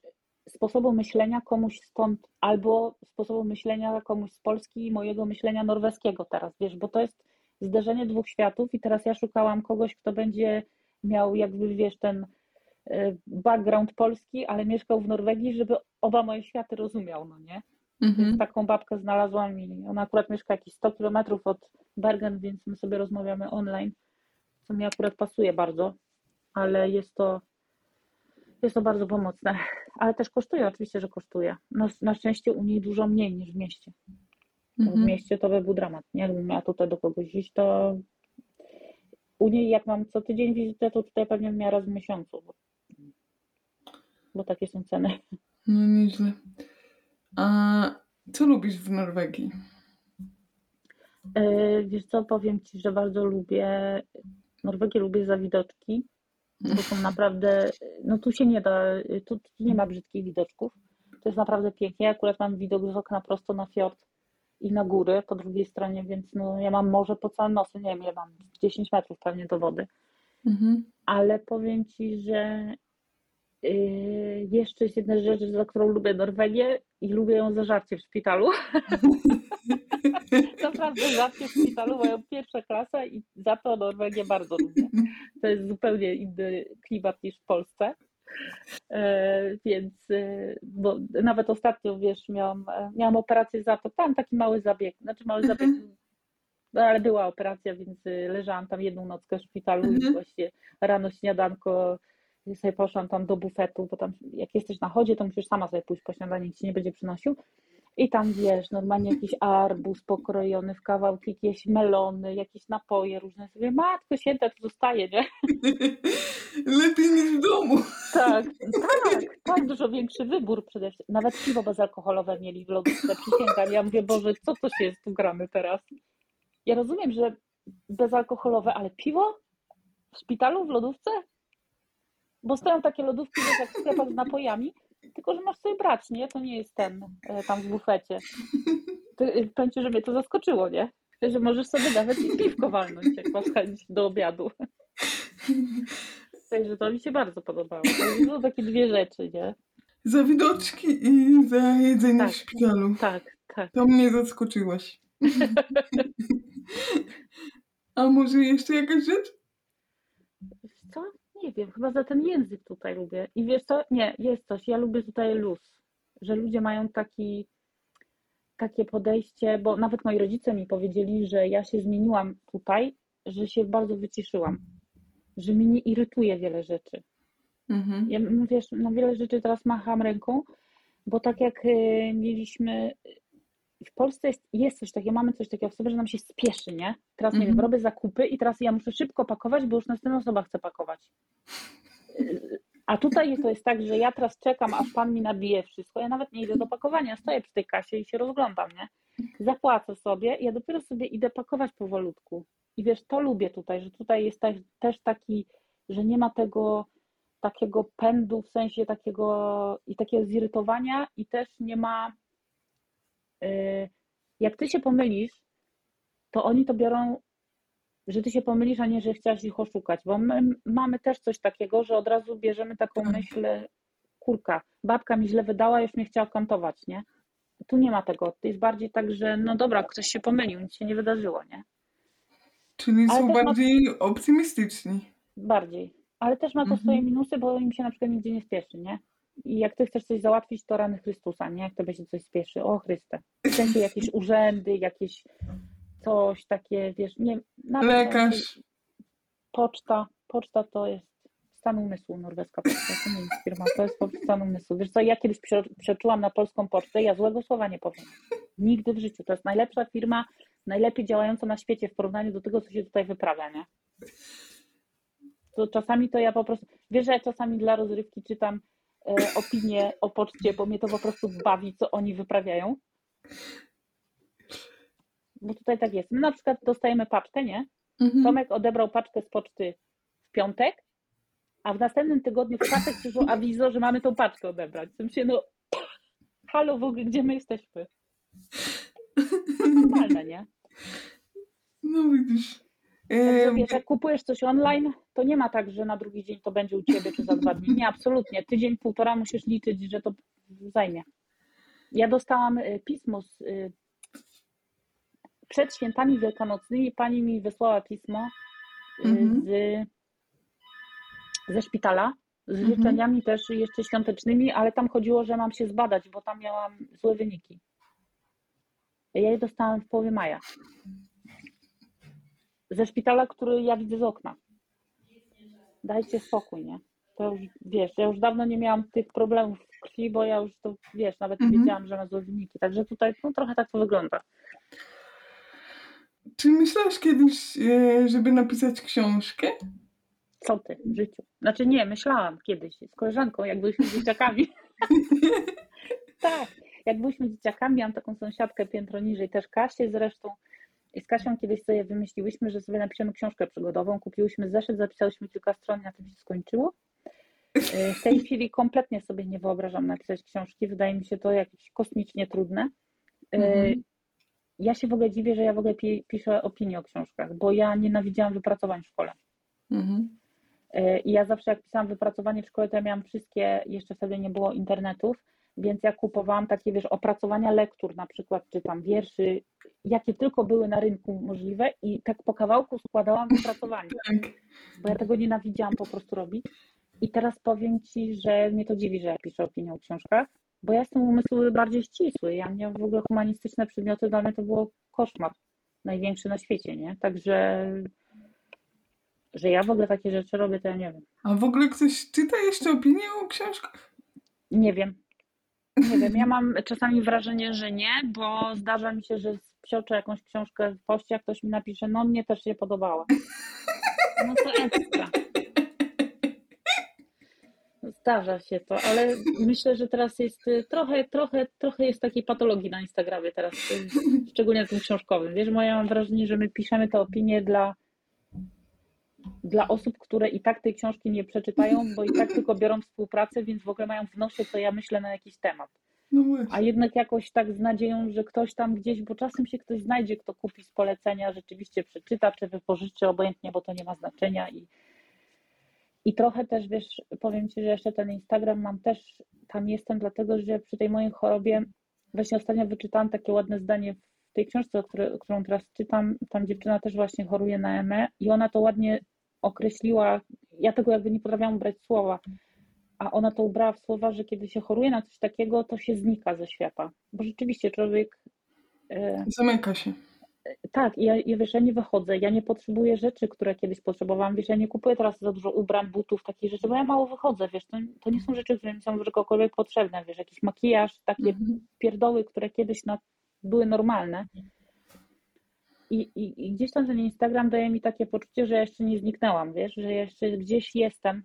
sposobu myślenia komuś stąd, albo sposobu myślenia komuś z Polski i mojego myślenia norweskiego teraz, wiesz, bo to jest zderzenie dwóch światów i teraz ja szukałam kogoś, kto będzie miał jakby, wiesz, ten y, background polski, ale mieszkał w Norwegii, żeby oba moje światy rozumiał, no nie? Mhm. Więc taką babkę znalazłam i ona akurat mieszka jakieś 100 kilometrów od Bergen, więc my sobie rozmawiamy online, co mi akurat pasuje bardzo, ale jest to, jest to bardzo pomocne. Ale też kosztuje, oczywiście, że kosztuje. No, na szczęście u niej dużo mniej niż w mieście. Bo W Mhm. mieście to by był dramat. Nie? Jakbym miała tutaj do kogoś iść, to u niej jak mam co tydzień wizytę, to tutaj pewnie miała raz w miesiącu, bo, bo takie są ceny. No nieźle. A co lubisz w Norwegii? E, Wiesz co, powiem Ci, że bardzo lubię, Norwegię lubię za widoczki, bo są naprawdę, no tu się nie da, tu, tu nie ma brzydkich widoczków, to jest naprawdę pięknie, ja akurat mam widok z okna prosto na fiord i na góry po drugiej stronie, więc no ja mam morze po całym nosy, nie wiem, ja mam 10 metrów pewnie do wody, Mhm. ale powiem Ci, że yy, jeszcze jest jedna rzecz, za którą lubię Norwegię i lubię ją za żarcie w szpitalu. Naprawdę żarcie w szpitalu mają pierwsza klasa i za to Norwegię bardzo lubię. To jest zupełnie inny klimat niż w Polsce. E, więc, e, bo nawet ostatnio, wiesz, miałam, e, miałam operację za to, tam taki mały zabieg, znaczy mały zabieg, no ale była operacja, więc leżałam tam jedną nockę w szpitalu i Mhm. właśnie rano śniadanko sobie poszłam tam do bufetu, bo tam jak jesteś na chodzie, to musisz sama sobie pójść po śniadanie, nikt ci nie będzie przynosił. I tam wiesz, normalnie jakiś arbuz pokrojony w kawałki, jakieś melony, jakieś napoje różne. Sobie matko święta, to zostaje, nie? Lepiej niż w domu. Tak, tak, tak, dużo większy wybór przede wszystkim. Nawet piwo bezalkoholowe mieli w lodówce, przysięgam. Ja mówię, Boże, co to się jest tu gramy teraz? Ja rozumiem, że bezalkoholowe, ale piwo? W szpitalu, w lodówce? Bo stoją takie lodówki, wiesz, jak w sklepach z napojami, tylko że masz sobie brać, nie? To nie jest ten e, tam w bufecie. E, powiem ci, że mnie to zaskoczyło, nie? Że możesz sobie nawet i piwko walnąć, jak masz chęć do obiadu. Także to mi się bardzo podobało. To są takie dwie rzeczy, nie? Za widoczki i za jedzenie Tak. w szpitalu. Tak, tak. To mnie zaskoczyłaś. A może jeszcze jakaś rzecz? Co? Nie wiem, chyba za ten język tutaj lubię. I wiesz co? Nie, jest coś. Ja lubię tutaj luz. Że ludzie mają taki, takie podejście, bo nawet moi rodzice mi powiedzieli, że ja się zmieniłam tutaj, że się bardzo wyciszyłam. Że mnie nie irytuje wiele rzeczy. Mhm. Ja m- wiesz, na wiele rzeczy teraz macham ręką, bo tak jak y, mieliśmy w Polsce jest, jest coś takiego, mamy coś takiego w sobie, że nam się spieszy, nie? Teraz nie wiem, Mhm. robię zakupy i teraz ja muszę szybko pakować, bo już następna osoba chce pakować. A tutaj to jest tak, że ja teraz czekam, aż pan mi nabije wszystko. Ja nawet nie idę do pakowania, stoję przy tej kasie i się rozglądam, nie? Zapłacę sobie, ja dopiero sobie idę pakować powolutku. I wiesz, to lubię tutaj, że tutaj jest też, też taki, że nie ma tego takiego pędu, w sensie takiego i takiego zirytowania i też nie ma jak ty się pomylisz, to oni to biorą, że ty się pomylisz, a nie, że chciałaś ich oszukać, bo my mamy też coś takiego, że od razu bierzemy taką Tak. myśl, kurka, babka mi źle wydała, już mnie chciała kantować, nie? Tu nie ma tego, to jest bardziej tak, że no dobra, ktoś się pomylił, nic się nie wydarzyło, nie? Czyli Ale są też ma- bardziej optymistyczni. Bardziej. Ale też ma to Mhm. swoje minusy, bo im się na przykład nigdzie nie spieszy, nie? I jak ty chcesz coś załatwić, to rany Chrystusa, nie? Jak tobie się coś spieszy, o Chryste. W sensie jakieś urzędy, jakieś coś takie, wiesz, nie... Nawet Lekarz. Poczta, poczta to jest stan umysłu, norweska poczta, to nie jest firma, to jest po prostu stan umysłu. Wiesz co, ja kiedyś prze- przeczułam na polską pocztę, ja złego słowa nie powiem. Nigdy w życiu. To jest najlepsza firma, najlepiej działająca na świecie w porównaniu do tego, co się tutaj wyprawia, nie? To czasami to ja po prostu, wiesz, że ja czasami dla rozrywki czytam opinie o poczcie, bo mnie to po prostu bawi, co oni wyprawiają. Bo tutaj tak jest. My na przykład dostajemy paczkę, nie? Mhm. Tomek odebrał paczkę z poczty w piątek, a w następnym tygodniu w czwartek przyszło awizo, że mamy tą paczkę odebrać. W sensie, no, halo w ogóle, gdzie my jesteśmy? To normalne, nie? No widzisz. Także wiesz, jak kupujesz coś online, to nie ma tak, że na drugi dzień to będzie u ciebie czy za dwa dni. Nie, absolutnie. Tydzień, półtora musisz liczyć, że to zajmie. Ja dostałam y, pismo z, y, przed świętami wielkanocnymi. Pani mi wysłała pismo y, Mhm. z, ze szpitala z Mhm. życzeniami też jeszcze świątecznymi, ale tam chodziło, że mam się zbadać, bo tam miałam złe wyniki. Ja je dostałam w połowie maja. Ze szpitala, który ja widzę z okna. Dajcie spokój, nie? To już, wiesz, ja już dawno nie miałam tych problemów w krwi, bo ja już to, wiesz, nawet Mhm. wiedziałam, że ma złe wyniki. Także tutaj, no trochę tak to wygląda. Czy myślałaś kiedyś, e, żeby napisać książkę? Co ty w życiu? Znaczy nie, myślałam kiedyś z koleżanką, jak byliśmy dzieciakami. tak, jak byliśmy dzieciakami, miałam taką sąsiadkę piętro niżej, też Kasię zresztą. I z Kasią kiedyś sobie wymyśliłyśmy, że sobie napiszemy książkę przygodową. Kupiłyśmy zeszyt, zapisałyśmy kilka stron, na tym się skończyło. E, W tej chwili kompletnie sobie nie wyobrażam napisać książki. Wydaje mi się to jakieś kosmicznie trudne. E, Mhm. Ja się w ogóle dziwię, że ja w ogóle pi- piszę opinie o książkach, bo ja nienawidziłam wypracowań w szkole. Mhm. E, I ja zawsze jak pisałam wypracowanie w szkole, to ja miałam wszystkie, jeszcze wtedy nie było internetów, więc ja kupowałam takie, wiesz, opracowania lektur na przykład, czy tam wierszy, jakie tylko były na rynku możliwe i tak po kawałku składałam wypracowanie, Tak. bo ja tego nienawidziałam po prostu robić. I teraz powiem Ci, że mnie to dziwi, że ja piszę opinię o książkach, bo ja jestem umysłowy bardziej ścisły. Ja mnie w ogóle humanistyczne przedmioty dla mnie to było koszmar największy na świecie, nie? Także, że ja w ogóle takie rzeczy robię, to ja nie wiem. A w ogóle ktoś czyta jeszcze opinie o książkach? Nie wiem. Nie wiem, ja mam czasami wrażenie, że nie, bo zdarza mi się, że psioczę jakąś książkę w poście, ktoś mi napisze, no mnie też się podobała. No to ekstra. Zdarza się to, ale myślę, że teraz jest y, trochę, trochę, trochę jest takiej patologii na Instagramie teraz, y, szczególnie na tym książkowym. Wiesz, bo ja mam wrażenie, że my piszemy te opinie dla, dla osób, które i tak tej książki nie przeczytają, bo i tak tylko biorą współpracę, więc w ogóle mają w nosie, co ja myślę na jakiś temat. No. A jednak jakoś tak z nadzieją, że ktoś tam gdzieś, bo czasem się ktoś znajdzie, kto kupi z polecenia, rzeczywiście przeczyta, czy wypożyczy obojętnie, bo to nie ma znaczenia. I, i trochę też, wiesz, powiem Ci, że jeszcze ten Instagram mam też, tam jestem dlatego, że przy tej mojej chorobie, właśnie ostatnio wyczytałam takie ładne zdanie w tej książce, o której, którą teraz czytam, tam dziewczyna też właśnie choruje na ME i ona to ładnie określiła, ja tego jakby nie potrafiłam brać słowa, a ona to ubrała w słowa, że kiedy się choruje na coś takiego, to się znika ze świata. Bo rzeczywiście człowiek. e, Zamyka się. tak, ja, ja wiesz, ja nie wychodzę, ja nie potrzebuję rzeczy, które kiedyś potrzebowałam, wiesz, ja nie kupuję teraz za dużo ubrań, butów, takich rzeczy, bo ja mało wychodzę, wiesz, to, to nie są rzeczy, które mi są czegokolwiek potrzebne, wiesz, jakiś makijaż, takie Mhm. pierdoły, które kiedyś na, były normalne. I, i, I gdzieś tam ten Instagram daje mi takie poczucie, że ja jeszcze nie zniknęłam, wiesz, że jeszcze gdzieś jestem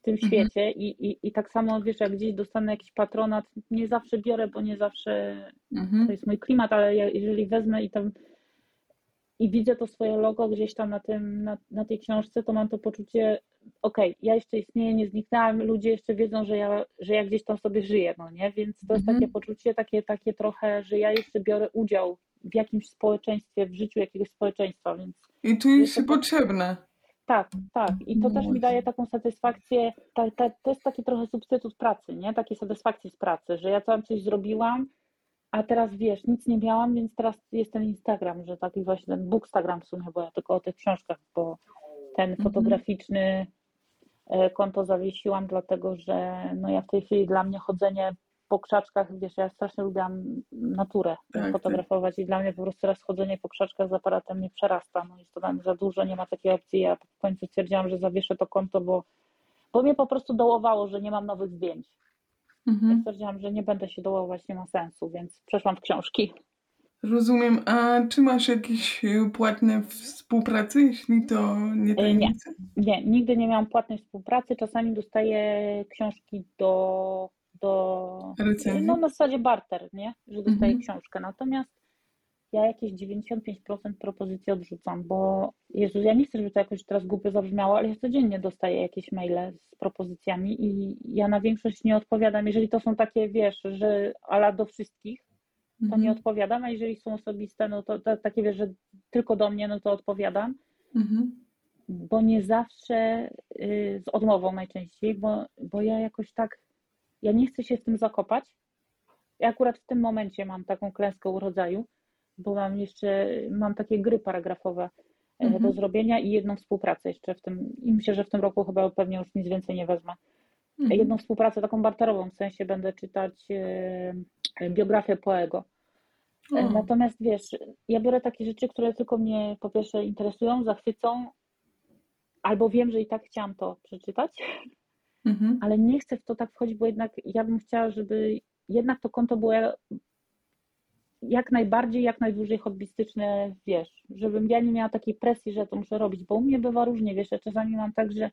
w tym Mhm. świecie i, i, i tak samo, wiesz, jak gdzieś dostanę jakiś patronat, nie zawsze biorę, bo nie zawsze Mhm. to jest mój klimat, ale ja, jeżeli wezmę i tam i widzę to swoje logo gdzieś tam na, tym, na, na tej książce, to mam to poczucie, okej, ja jeszcze istnieję, nie zniknęłam, ludzie jeszcze wiedzą, że ja, że ja gdzieś tam sobie żyję, no nie? Więc to jest Mhm. takie poczucie, takie, takie trochę, że ja jeszcze biorę udział w jakimś społeczeństwie, w życiu jakiegoś społeczeństwa, więc I czujesz Jest się to tak- potrzebna. tak, tak. I to No też mi daje taką satysfakcję. Ta, ta, to jest taki trochę substytut pracy, nie? Takiej satysfakcji z pracy, że ja tam coś zrobiłam, a teraz wiesz, nic nie miałam, więc teraz jest ten Instagram, że taki właśnie ten Bookstagram w sumie, bo ja tylko o tych książkach, bo ten Mhm. fotograficzny e, konto zawiesiłam, dlatego że no ja w tej chwili dla mnie chodzenie po krzaczkach, wiesz, ja strasznie lubiłam naturę Tak, fotografować i dla mnie po prostu teraz chodzenie po krzaczkach z aparatem mnie przerasta, no jest to dla mnie za dużo, nie ma takiej opcji, ja w końcu stwierdziłam, że zawieszę to konto, bo, bo mnie po prostu dołowało, że nie mam nowych zdjęć. Ja Mhm. stwierdziłam, że nie będę się dołować, nie ma sensu, więc przeszłam w książki. Rozumiem. A czy masz jakieś e, płatne współpracy, jeśli to nie tajemnica? Nie, nigdy nie miałam płatnej współpracy, czasami dostaję książki do, do no na zasadzie barter, nie? Że dostaję Mhm. książkę, natomiast ja jakieś 95% propozycji odrzucam, bo Jezu, ja nie chcę, żeby to jakoś teraz głupio zabrzmiało, ale ja codziennie dostaję jakieś maile z propozycjami i ja na większość nie odpowiadam, jeżeli to są takie, wiesz, że ala do wszystkich, to nie Mhm. odpowiadam, a jeżeli są osobiste, no to, to takie wiesz, że tylko do mnie, no to odpowiadam. Mhm. bo nie zawsze y, z odmową najczęściej, bo, bo ja jakoś tak, ja nie chcę się w tym zakopać. Ja akurat w tym momencie mam taką klęskę urodzaju, bo mam jeszcze, mam takie gry paragrafowe e, Mhm. do zrobienia i jedną współpracę jeszcze w tym, i myślę, że w tym roku chyba pewnie już nic więcej nie wezmę. Mhm. Jedną współpracę taką barterową, w sensie będę czytać e, biografię Poego. E. Natomiast wiesz, ja biorę takie rzeczy, które tylko mnie po pierwsze interesują, zachwycą, albo wiem, że i tak chciałam to przeczytać, Mhm. ale nie chcę w to tak wchodzić, bo jednak ja bym chciała, żeby jednak to konto było jak najbardziej, jak najdłużej hobbystyczne, wiesz, żebym ja nie miała takiej presji, że to muszę robić, bo u mnie bywa różnie, wiesz, ja czasami mam tak, że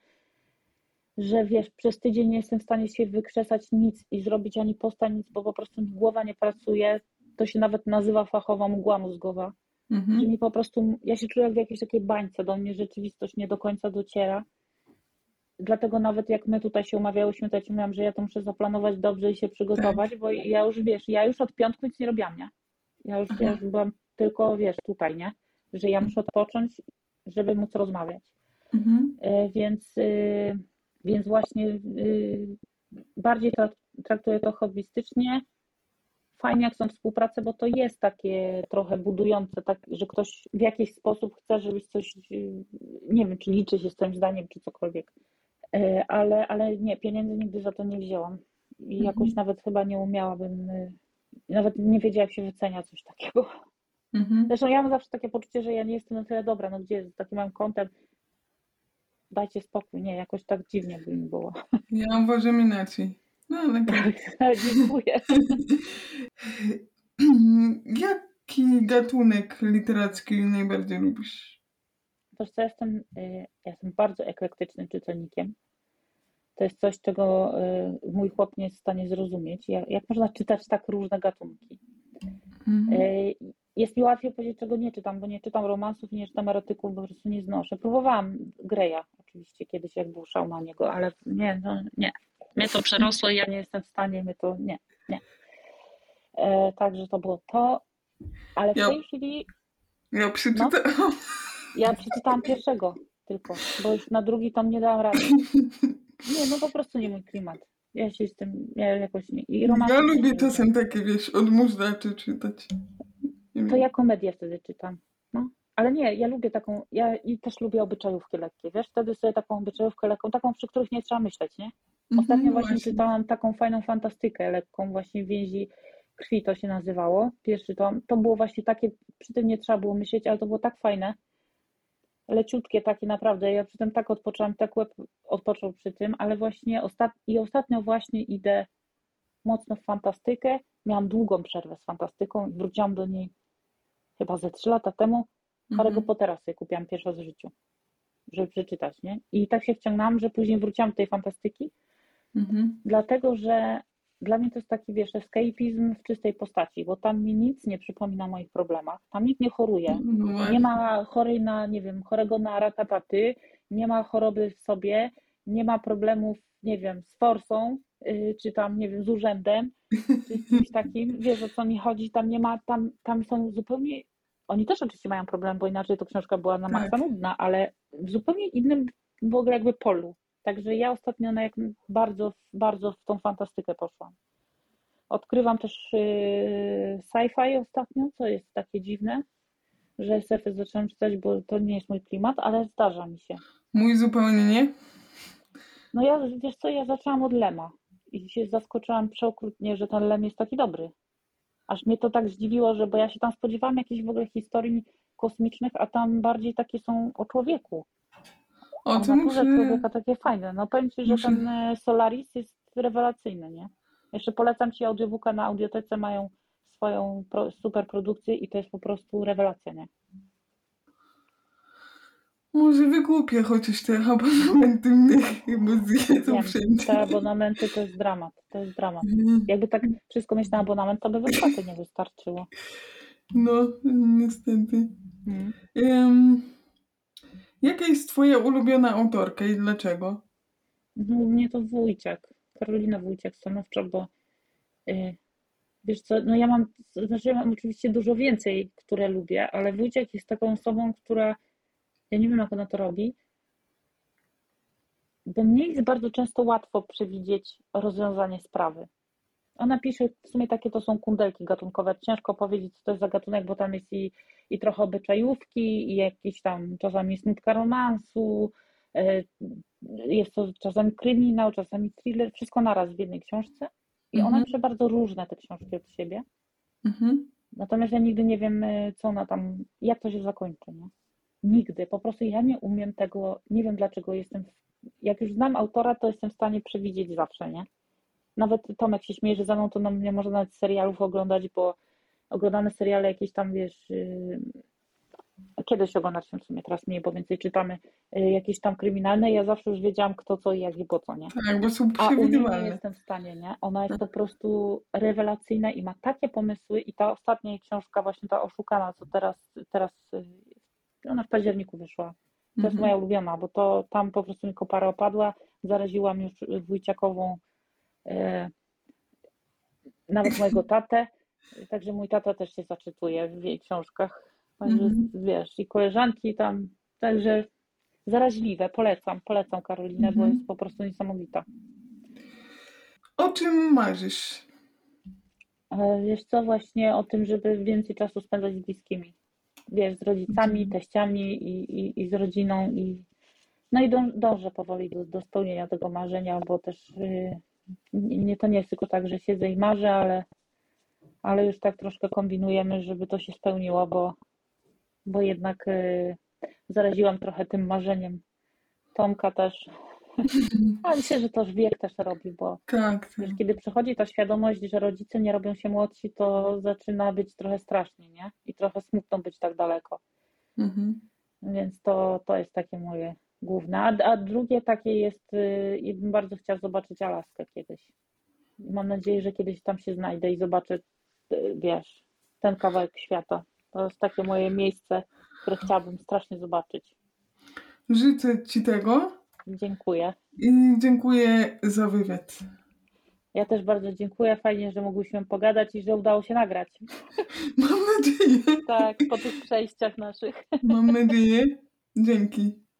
że wiesz, przez tydzień nie jestem w stanie się wykrzesać nic i zrobić ani posta, nic, bo po prostu mi głowa nie pracuje. To się nawet nazywa fachowa mgła mózgowa, że Mhm. mi po prostu, ja się czuję jak w jakiejś takiej bańce, do mnie rzeczywistość nie do końca dociera. Dlatego nawet jak my tutaj się umawiałyśmy, to ja ci mówiłam, że ja to muszę zaplanować dobrze i się przygotować, bo ja już, wiesz, ja już od piątku nic nie robiłam, nie? Ja już, ja już byłam tylko, wiesz, tutaj, nie? Że ja muszę odpocząć, żeby móc rozmawiać. Mhm. E, Więc, y, więc właśnie y, bardziej tra- traktuję to hobbystycznie. Fajnie, jak są współprace, bo to jest takie trochę budujące, tak, że ktoś w jakiś sposób chce, żebyś coś, y, nie wiem, czy liczy się z twoim zdaniem, czy cokolwiek. E, Ale, ale nie, pieniędzy nigdy za to nie wzięłam. I jakoś Mhm. nawet chyba nie umiałabym, y, nawet nie wiedziała, jak się wycenia coś takiego. Mhm. Zresztą ja mam zawsze takie poczucie, że ja nie jestem na tyle dobra, no gdzie z takim mam kątem, dajcie spokój, nie, jakoś tak dziwnie by mi było. Ja uważam inaczej. No, ale tak. Dziękuję. Jaki gatunek literacki najbardziej lubisz? Wiesz co, jestem, y, ja jestem bardzo eklektycznym czytelnikiem. To jest coś, czego y, mój chłop nie jest w stanie zrozumieć. Jak, jak można czytać tak różne gatunki? Mhm. Y, Jest mi łatwiej powiedzieć, czego nie czytam, bo nie czytam romansów, nie czytam erotyków, bo po prostu nie znoszę. Próbowałam Greya oczywiście kiedyś, jak był szał na niego, ale nie, no nie. Mnie to przerosło i ja nie jestem w stanie, mnie to nie, nie. E, także to było to, ale w Ja- tej chwili Ja przeczytałam. Ja przeczytałam pierwszego tylko, bo już na drugi tom nie dałam rady. Nie, no po prostu nie mój klimat. Ja się z tym, ja jakoś nie. I Ja lubię czasem takie, wiesz, odmóżdacze czytać. Nie To wiem. ja komedię wtedy czytam. No. Ale nie, ja lubię taką, ja i też lubię obyczajówki lekkie, wiesz, wtedy sobie taką obyczajówkę lekką, taką, przy których nie trzeba myśleć, nie? Ostatnio Mhm, właśnie czytałam taką fajną fantastykę lekką, właśnie więzi krwi to się nazywało, pierwszy tom. To było właśnie takie, przy tym nie trzeba było myśleć, ale to było tak fajne, leciutkie takie naprawdę, ja przy tym tak odpoczęłam, tak łeb odpoczął przy tym, ale właśnie ostat... i ostatnio właśnie idę mocno w fantastykę, miałam długą przerwę z fantastyką i wróciłam do niej chyba ze trzy lata temu, Harry'ego Mhm. Pottera sobie kupiłam pierwszy raz w życiu, żeby przeczytać, nie? I tak się wciągnęłam, że później wróciłam do tej fantastyki, Mhm. dlatego że dla mnie to jest taki, wiesz, escapizm w czystej postaci, bo tam mi nic nie przypomina o moich problemach, tam nikt nie choruje, No właśnie. nie ma chorej na, nie wiem, chorego na ratapaty, nie ma choroby w sobie, nie ma problemów, nie wiem, z forsą, yy, czy tam, nie wiem, z urzędem, czy z czymś takim, wiesz o co mi chodzi, tam nie ma, tam, tam są zupełnie, oni też oczywiście mają problem, bo inaczej to książka była na maksa Tak. nudna, ale w zupełnie innym w ogóle jakby polu. Także ja ostatnio na jak bardzo, bardzo w tą fantastykę poszłam. Odkrywam też yy, sci-fi ostatnio, co jest takie dziwne, że SF zaczęłam czytać, bo to nie jest mój klimat, ale zdarza mi się. Mój zupełnie nie. No ja, wiesz co, ja zaczęłam od Lema i się zaskoczyłam przeokrutnie, że ten Lem jest taki dobry. Aż mnie to tak zdziwiło, że bo ja się tam spodziewałam jakichś w ogóle historii kosmicznych, a tam bardziej takie są o człowieku. O, O to naturze człowieka takie fajne. No powiem Ci, że muszę- ten e, Solaris jest rewelacyjny, nie? Jeszcze polecam Ci audiobooka na audiotece, mają swoją pro, super produkcję i to jest po prostu rewelacja, nie? Może wygłupię chociaż te abonamenty mnie, bo zjedzą Wiem, wszędzie. te abonamenty to jest dramat, to jest dramat. Mhm. Jakby tak wszystko mieć na abonament, to by wypłaty nie wystarczyło. No, niestety. Mm. Em, jaka jest twoja ulubiona autorka i dlaczego? No, u mnie to Wójciak, Karolina Wójciak stanowczo, bo y, wiesz co, no ja mam, znaczy ja mam oczywiście dużo więcej, które lubię, ale Wójciak jest taką osobą, która Ja nie wiem, jak ona to robi, bo mnie jest bardzo często łatwo przewidzieć rozwiązanie sprawy. Ona pisze, w sumie takie to są kundelki gatunkowe. Ciężko powiedzieć, co to jest za gatunek, bo tam jest i, i trochę obyczajówki, i jakieś tam czasami jest nutka romansu, e, jest to czasami kryminał, czasami thriller, wszystko naraz w jednej książce. I ona Mhm. pisze bardzo różne te książki od siebie. Mhm. Natomiast ja nigdy nie wiem, y, co ona tam, jak to się zakończy, nie? Nigdy. Po prostu ja nie umiem tego, nie wiem dlaczego jestem, jak już znam autora, to jestem w stanie przewidzieć zawsze, nie? Nawet Tomek się śmieje, że za mną to nam nie można nawet serialów oglądać, bo oglądamy seriale jakieś tam, wiesz, yy, kiedyś oglądaliśmy w sumie, teraz mniej, bo więcej czytamy yy, jakieś tam kryminalne, ja zawsze już wiedziałam kto co i jak i po co, nie? Tak, bo są A u nie jestem w stanie, nie? Ona jest po prostu rewelacyjna i ma takie pomysły i ta ostatnia jej książka, właśnie ta Oszukana, co teraz, teraz y, ona w październiku wyszła. To jest Mhm. moja ulubiona, bo to tam po prostu mi kopara opadła, zaraziłam już Wójciakową e, nawet mojego tatę, także mój tata też się zaczytuje w jej książkach. Także Mhm. wiesz, i koleżanki tam, także zaraźliwe, polecam, polecam Karolinę, bo Mhm. jest po prostu niesamowita. O czym marzysz? E, Wiesz co, właśnie o tym, żeby więcej czasu spędzać z bliskimi. Wiesz, z rodzicami, Mhm. teściami i, i, i z rodziną. I... No i dąż, dążę powoli do, do spełnienia tego marzenia, bo też y, nie, to nie jest tylko tak, że siedzę i marzę, ale, ale już tak troszkę kombinujemy, żeby to się spełniło, bo, bo jednak y, zaraziłam trochę tym marzeniem Tomka też. A myślę, że też wiek też robi, bo Tak, tak. Kiedy przychodzi ta świadomość, że rodzice nie robią się młodsi, to zaczyna być trochę strasznie, nie? I trochę smutno być tak daleko. Mhm. Więc to, to jest takie moje główne. A, a drugie takie jest, y, bym bardzo chciała zobaczyć Alaskę kiedyś. Mam nadzieję, że kiedyś tam się znajdę i zobaczę, y, wiesz, ten kawałek świata. To jest takie moje miejsce, które chciałabym strasznie zobaczyć. Życzę Ci tego Dziękuję. i dziękuję za wywiad. Ja też bardzo dziękuję. Fajnie, że mogłyśmy pogadać i że udało się nagrać. Mam nadzieję. Tak, po tych przejściach naszych. Mam nadzieję. Dzięki.